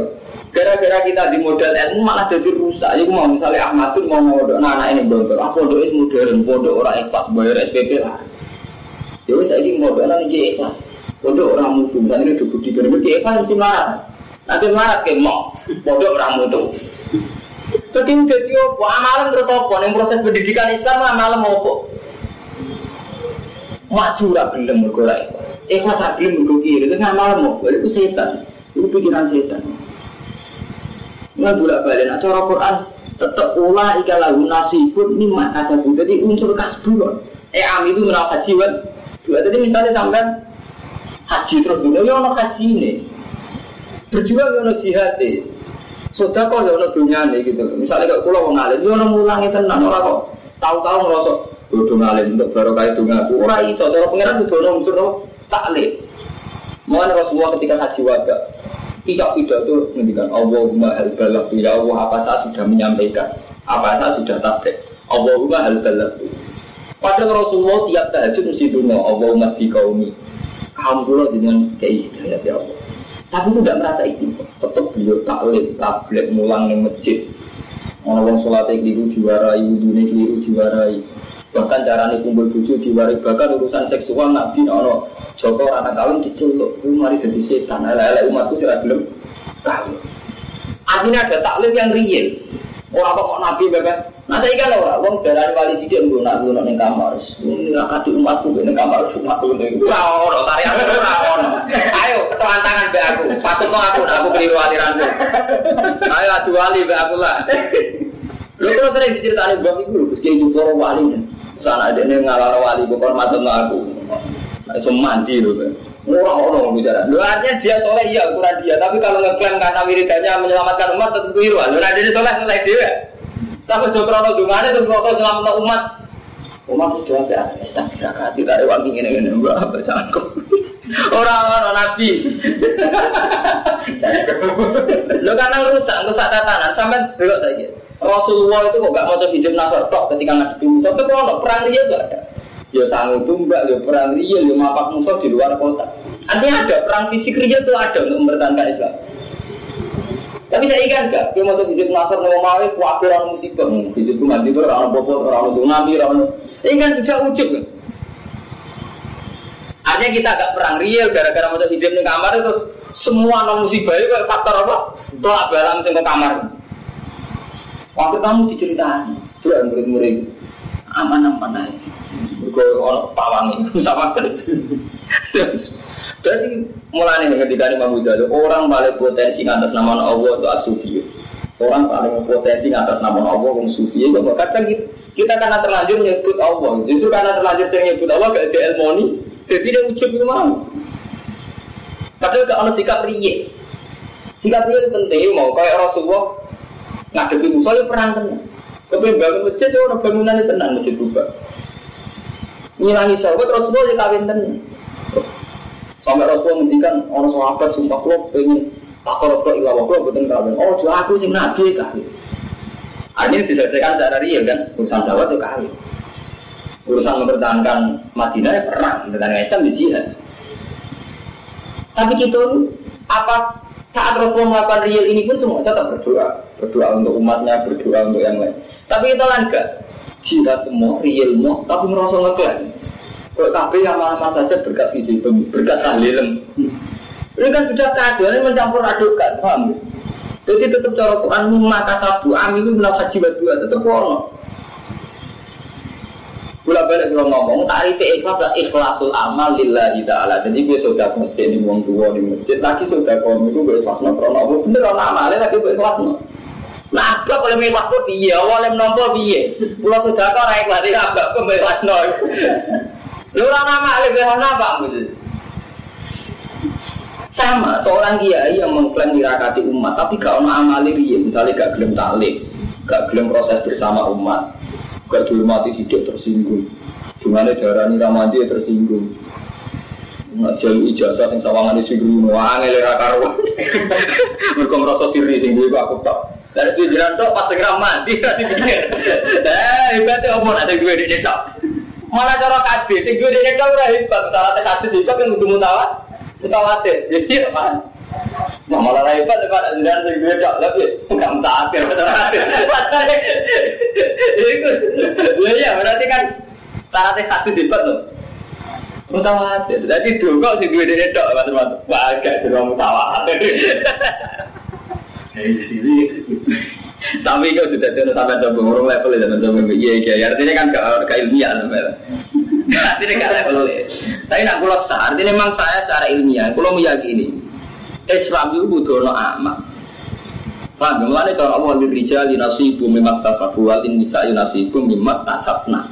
Gara-gara kita di modal ilmu malah jadi rusak. Jadi mau misalnya Ahmad mau modal, nah anak ini bontor. Aku modal itu modern, bodoh orang ikhlas bayar SPP lah. Ya wis saiki modal nanti ikhlas. Bodoh orang mutu, misalnya ini duduk di gerem di ikhlas mesti marah. Nanti marah ke mau, bodoh orang mutu. Jadi jadi apa? Amalan terus apa? Yang proses pendidikan Islam amalan apa? Maju lah belum bergerak. Ikhlas adil mergo kiri, itu ngamal mau, itu setan. Itu pikiran setan. Nggak bolak balik, nah cara Quran tetap ulah ika lagu nasibun mimma kasabu. Jadi unsur kasbun. Eh am itu menau haji kan. Dua tadi misalnya sampai haji terus dulu, ya ono haji ini. Berjuang ya ono jihad Sudah kok ya dunia nih gitu. Misalnya kalau pulau ngalim, ya ono mulangi tenang orang kok. Tahu-tahu ngerosok, udah ngalim untuk barokah itu ngaku. Orang itu, cara pengiran itu ono unsur taklim. Mohon Rasulullah ketika haji wada, tidak pidato menghentikan Allahumma hal balak ya Allah apa saya sudah menyampaikan, apa saya sudah tabrik. Allahumma hal balak. Padahal Rasulullah tiap tahajud mesti dungo Allahumma fi kaumi. Dulu dengan kayak ya Allah. Tapi itu tidak merasa itu. Tetap beliau taklim, tablet, mulang di masjid. Orang sholat keliru diwarai, wudhu keliru diwarai. Bahkan caranya kumpul bucu diwarai, bahkan urusan seksual nabi ono Joko anak kawin diceluk, itu mari jadi setan. Ala-ala umatku sih belum tahu. Artinya ada taklim yang real. Orang kok mau nabi bebek. Nah saya kan orang, wong dari wali sidik nggak nak nggak neng kamar. Ini nggak kati umatku neng kamar umatku neng. Orang orang tarian orang. Ayo ketelan tangan aku keliru aliranku. Ayo adu wali mbak aku lah. Lu kalau sering diceritain bab itu, kayak itu para wali. Sana ada nih ngalah wali, bukan matan aku. Semua mandi loh. Orang-orang bicara. Lu artinya dia soleh iya ukuran dia, tapi kalau ngeklaim karena wiridannya menyelamatkan umat tentu keliru. Lu ada soleh soleh dia. Tapi jokrono dungane terus kok selamat umat. Umat itu jawab ya, astagfirullah, tidak ada wangi ini ini, enggak apa. Orang-orang nabi. Lo karena rusak, rusak tatanan, sampai belok saja. Rasulullah itu kok gak mau hijab nasor tok ketika ngadepi musuh. Tapi kalau perang dia gak ada. Ya tanggung tumbak, ya perang dia, ya mapak musuh di luar kota. Artinya ada perang fisik dia itu ada untuk mempertahankan Islam. Tapi saya ingat gak, dia mau hijab nasor mau mau kuatir orang musibah. Hijab itu mati itu orang bobot, orang nabi, orang ini kan sudah ujub kan. Artinya kita agak perang real gara-gara mau hijab di kamar itu semua non musibah itu faktor apa? Tolak balang sing kamar. Waktu kamu diceritain, tuh yang murid-murid aman-aman aja. Gue orang pawang ini sama Jadi mulai nih ketika ini Imam Ghazali orang paling potensi atas nama Allah itu asufi. Orang paling potensi atas nama Allah yang sufi. Itu kadang kita, kita karena terlanjur nyebut Allah. Justru karena terlanjur nyebut Allah gak ada ilmoni. Jadi dia ucap itu mau. Padahal gak sikap riye. Sikap riye itu penting. Mau kayak Rasulullah ngadepi musuh ya perang tenang. Kepengen bangun masjid ya orang bangunan itu tenang masjid berubah. Ngilangi sahabat Rasulullah ya kawin tenang. Sampai Rasulullah menghentikan orang sahabat sumpah kulo pengen takor ke ilah waklo betul kawin. Oh jual aku sing nabi kawin. Artinya diselesaikan secara real kan urusan sahabat itu kawin. Urusan mempertahankan Madinah ya perang, mempertahankan Islam di jihad. Tapi kita apa saat Rasulullah melakukan real ini pun semua tetap berdoa, berdoa untuk umatnya, berdoa untuk yang lain. Tapi kita kan enggak jihad semua, real semua, tapi merasa ngeklaim. Kalau tapi yang mana saja berkat visi, berkat tahlilem. Ini kan sudah keadaan mencampur adukan, paham? Jadi tetap cara Quran maka sabu amin itu bilang haji dua tetap orang. Gula balik kalau ngomong tarif ikhlas ikhlasul amal lillahi ta'ala. Jadi gue sudah konsep di wong tua di masjid lagi sudah kaum itu gue ikhlas no krono apa bener orang amalnya lagi gue ikhlas no. Nah, apa kalau ikhlas kok iya, awalnya menompo piye. Pulau sudah kau naik lagi abak kok ikhlas no. Lu orang amalnya gue ikhlas apa sama seorang kiai yang mengklaim dirakati umat tapi gak ono amali riya misalnya gak gelem taklim gak gelem proses bersama umat gak dihormati hidup tersinggung. Gimana darah ini ramadi tersinggung. Nggak jauh ijazah sing sawangan isi dulu Wah ngelera karuan Mereka merasa diri sing gue aku tak Dari pikiran tuh pas segera mati Nanti pikir Eh hebatnya apa nanti gue di tok? Malah cara kabeh sing gue di tok ora hebat. Cara tek hadis hebat kan kudu mutawat Mutawatir. Jadi apa Nah, malah gue tok tapi enggak mutawatir mutawatir. Itu. Ya berarti kan syaratnya satu hebat loh. Jadi teman-teman. Tapi sudah tidak sampai level itu iya iya artinya kan ke ilmiah artinya level tapi nak kulo artinya memang saya secara ilmiah kulo meyakini Islam itu butuh no amal Paham, gimana cara Allah lirijal nasibu mimak tasabu walin nisa nasibu mimak tasabna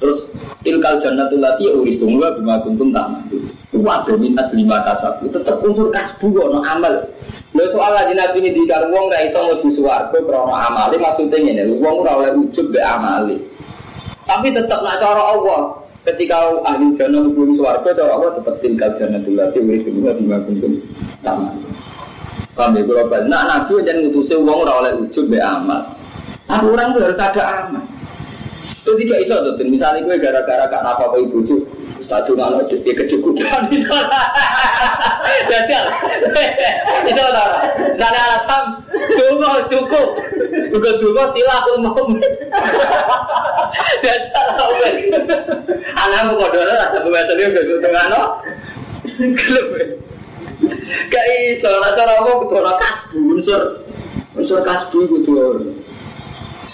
Terus tilkal jannatul lati uristum wa bima kuntum ta'malu. Wa minat lima kasabu tetap unsur kasbu ono amal. Lho soal lagi nabi ini di wong ra iso mlebu swarga krana amale maksudnya ngene, wong ora oleh ujub be amale. Tapi tetap nak cara Allah ketika ahli jannah mlebu swarga cara Allah tetap tilkal jannatul lati uristum wa bima kuntum ta'malu. Paham ya kalau nah nabi jangan ngutusi wong ora oleh ujub be amal. Tapi orang itu harus ada amal. Itu tidak iso tuh, misalnya gue gara-gara gak apa apa ibu tuh, Ustadz mana dia kecukupan sana. Jadi, itu orang. Dan alasan, tunggu cukup. Juga tunggu silah umum. Dan salah Anak mau kodoro, rasa dia gak gue tengah no. Gak iso, rasa apa kudu kasbu, unsur unsur kasbu kudu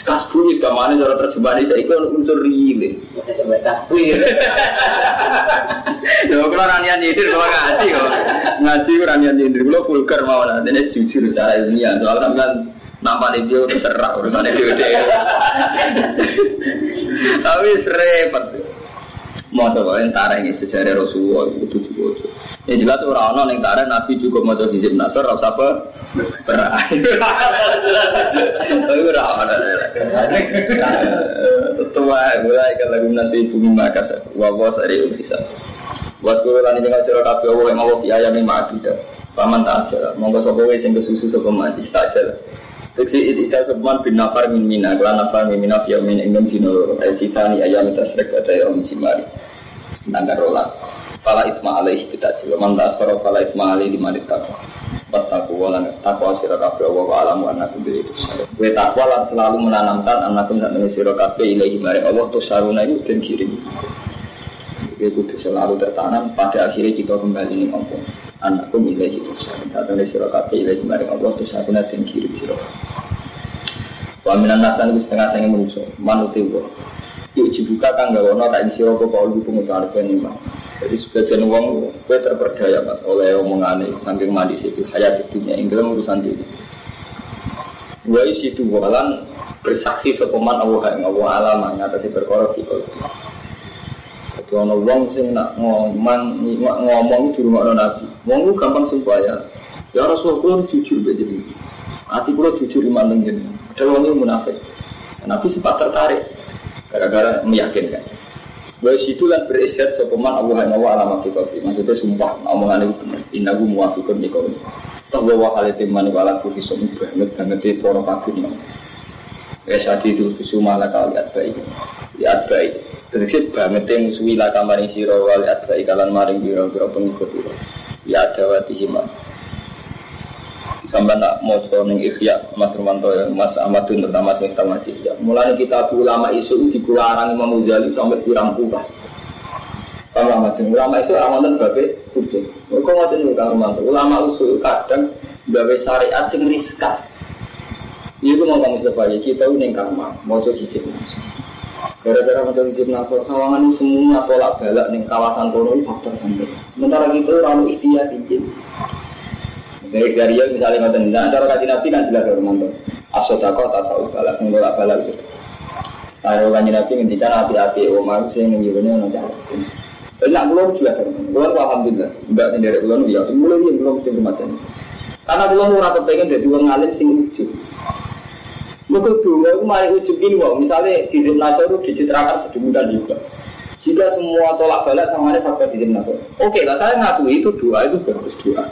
kasbu wis kamane cara terjemahan saya ikut unsur rile. Sampai kasbu. Lho kalau ora niat nyindir kok ngaji kok. ngaji orang yang nyindir lo vulgar mau nanti ini jujur secara ilmiah soal kan nampak di video terserah urusannya dia tapi repot mau coba tarah ini sejarah Rasulullah itu yang jelas orang-orang yang tarah Nabi juga mau hizib nasr rasa apa? Berat. Tapi orang-orang tua mulai kan lagu nasi bumi makas wawas dari bisa buat gue lan jangan sira kabeh Allah yang Allah ayam ini mati dah paman tak aja monggo sapa wae sing kesusu sapa mati tak aja Teksi itu sebuah bin nafar min mina, kelan nafar min mina fiya min ingin dino. Ayat kita ni ayam tasrek kata ya om simari. Nanggar rolas. Fala itma alaih kita juga mandat faro fala itma alaih di manit takwa. Bertakwa walan takwa sira kabeh wa wa alamu annakum bi itu. Kowe takwa selalu menanamkan annakum sak temen sira kabeh ilahi mari Allah tuh saruna itu dan kirim. Dia kudu selalu tertanam pada akhirnya kita kembali nih Allah. Anakku milih itu. Saat ini sirah kabeh ilahi mari Allah tuh saruna dan kirim sirah. Wa minan nasan itu setengah sange manusia. Manuti wa. Yuk gak wono tak isi apa kau lu pengutar penima. Jadi sebagian uang gue terperdaya mas oleh omongan ini saking mandi sih hayat dunia ini urusan diri. Wa isi walan bersaksi sopeman Allah yang Allah alam ngatasi perkara kita. Jadi ono wong sing nak ngomong ngomong di rumah Nabi. Wong lu gampang sumpah ya. Ya Rasulullah kula jujur be jenengan. Ati kula jujur iman jenengan. Padahal wong iki munafik. Nabi sempat tertarik gara-gara meyakinkan. Kan berisyat sopeman Allah yang Allah alamat kita Maksudnya sumpah, omongan itu benar Innahu muafikun di kau Toh bahwa hal itu mani wala kuhi somi banget banget itu para pagi Ya saat itu kusuma laka lihat baik Lihat baik Terus banget yang musuhi laka maring siro wal lihat baik Kalan maring biro-biro pengikut Ya ada wati himan sampai nak mau ning ikhya Mas Romanto ya Mas Ahmadun terutama sing kita ngaji ya mulai kita ulama isu di kularang Imam Ghazali sampai kurang puas. Ulama itu ulama isu amalan babe hujung mereka ngoten nih Kang ulama usul kadang babe syariat sing riskan. Itu mau kamu sebagai kita ini kamar mau. Coba hijab gara-gara mau coba hijab nasor sawangan ini semua tolak balak nih kawasan kono faktor sampai sementara kita orang ikhtiar izin dari dari misalnya ngoten, nah cara kaji nabi kan jelas ya mantu. Asodako tak tahu balas, sing bolak balak gitu. Kalau kaji nabi ngendikan hati-hati, omar sing ngiyune ono cara. Banyak belum jelas ya, belum alhamdulillah. Mbak sendiri belum ya, mulai yang belum mesti kematian. Karena belum ora kepengen jadi wong alim sing ujub. Maka dulu aku mari ujub ini wong, misalnya di Nasr dicitrakan sedemikian juga. Jika semua tolak balik sama ada faktor di. Oke lah, saya ngakui itu doa itu bagus doa.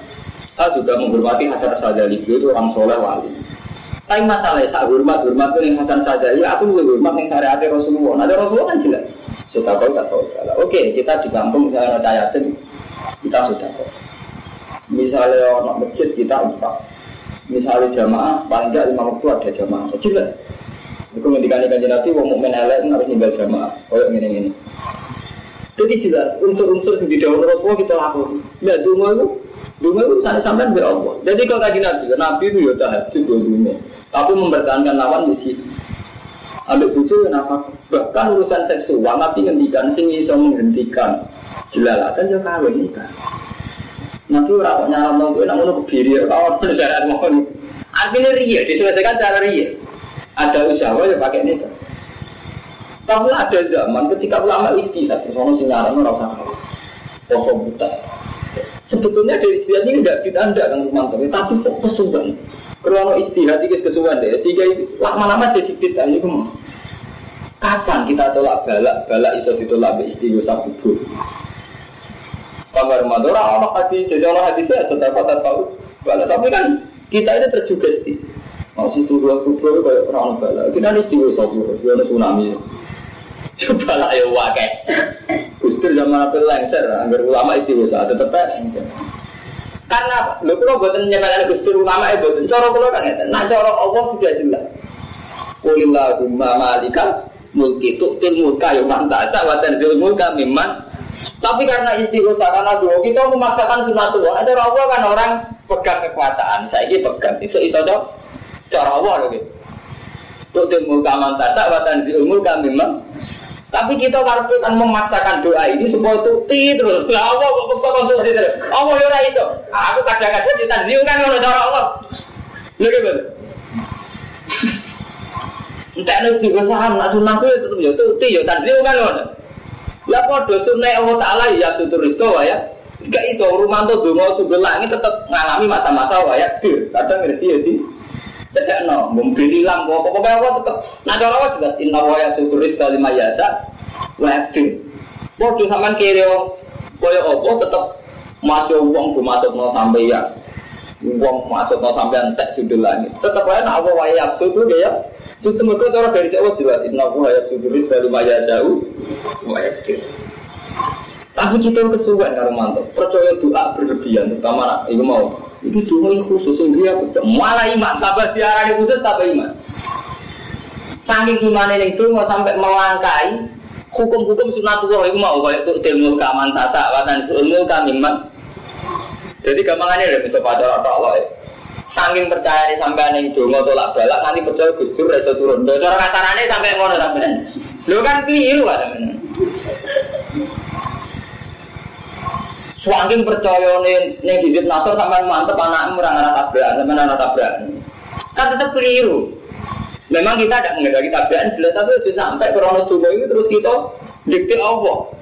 Saya juga menghormati Hasan Sadali itu orang soleh wali. Tapi masalahnya saya hormat hormat itu yang Hasan Sadali, aku juga hormat yang syariat Rasulullah. Nah Rasulullah kan jelas. Sudah kau tak tahu. Oke, kita di kampung misalnya ada yatim, kita sudah tahu. Misalnya orang masjid kita empat. Misalnya jamaah, paling tidak lima waktu ada jamaah. Jelas. Itu ngendikan ikan Nabi, wong mukmin elek harus tinggal jamaah. Oh yang ini ini. Jadi jelas unsur-unsur yang di dalam Rasulullah kita lakukan. Ya, dulu itu Dulu itu sana sampai be Allah. Jadi kalau kaji Nabi, Nabi itu ya tahajud dua dunia. Tapi mempertahankan lawan uji. Ambil bucu kenapa? Bahkan urusan seksual, Nabi ngendikan sing iso menghentikan jelalatan ya kawin nikah. Nabi ora kok nyaran nang kowe nang ngono kebiri kawon syarat mohon. Artinya ria, diselesaikan cara ria. Ada usaha ya pakai nikah. Tapi ada zaman ketika ulama istihad, soalnya sing nyaran ora usah. Pokok buta. Sebetulnya dari istihad ini tidak ditanda kan Rumanto, tapi kok kesuwan. Kalau istihad itu kesuwan deh, sehingga lama-lama jadi bid'ah itu Kapan kita tolak balak, balak iso ditolak be istighosa kubur. Kamar Rumanto, orang hadis, sejarah hadisnya sudah kota tahu balak, tapi kan kita ini terjugesti. Mau situ dua kubur kayak orang balak, kita ini istighosa kubur, ada tsunami. Coba lah ya wakai. Gustur zaman apa lengser, agar ulama istimewa tetap lengser. Karena lo kalau buatan nyepelkan Gustur ulama itu buatan coro kalau kan ya. Nah coro Allah sudah jelas. Qulillahumma malikal mulki tu'til mulka yuman ta'asa wa tanzil mulka mimman tapi karena istighosah karena dulu kita memaksakan sunatullah ada Allah kan orang pegang kekuasaan saya ini pegang iso iso dong cara Allah loh gitu tuh mulka man tasa wa tanzil mulka mimman Tapi kita karena kan memaksakan doa ini supaya tuti terus. Lah apa kok di terus? Apa yo ora iso? Aku kadang-kadang ditanziu ngono cara Allah. Lha gitu. Entek nek di saham nak sunah kuwi tetep yo tuti yo tanziu ngono. Ya padha sunah Allah taala ya tutur itu ya. Gak itu rumah tuh dongo sebelah ini tetap ngalami mata-mata ya. Kadang ngerti ya sih tidak no, mungkin hilang, apa apa apa tetap. Nah cara apa juga inna wa ya syukuris kali mayasa, wajib. Bodoh sama kiri kaya apa tetap masuk uang masuk no sampai ya, uang masuk no sampai entek sudah lagi. Tetap aja apa waya syukur ya. Itu mereka dari siapa jelas inna wa ya syukuris kali mayasa, wajib. Tapi kita kesuwen karo mantu, percaya doa berlebihan, terutama itu mau itu cuma khusus yang dia malah iman sabar diarani khusus tapi iman. Saking iman ini itu mau sampai melangkai hukum-hukum sunatullah itu mau kayak itu ilmu kaman tasa watan ilmu kamiman. Jadi gampangannya udah bisa pada rata Allah. Saking percaya nih sampai neng dongo tolak balak nanti percaya gusur reso turun. Cara kasarannya sampai ngono sampai. Lo kan keliru ada Swaking percaya nih nih hizib nasor sampai mantep anak merang anak tabrakan sampai anak tabrakan. Kan tetap keliru. Memang kita tidak mengendaki tabrakan jelas tapi itu sampai krono tubuh itu terus kita dikti Allah.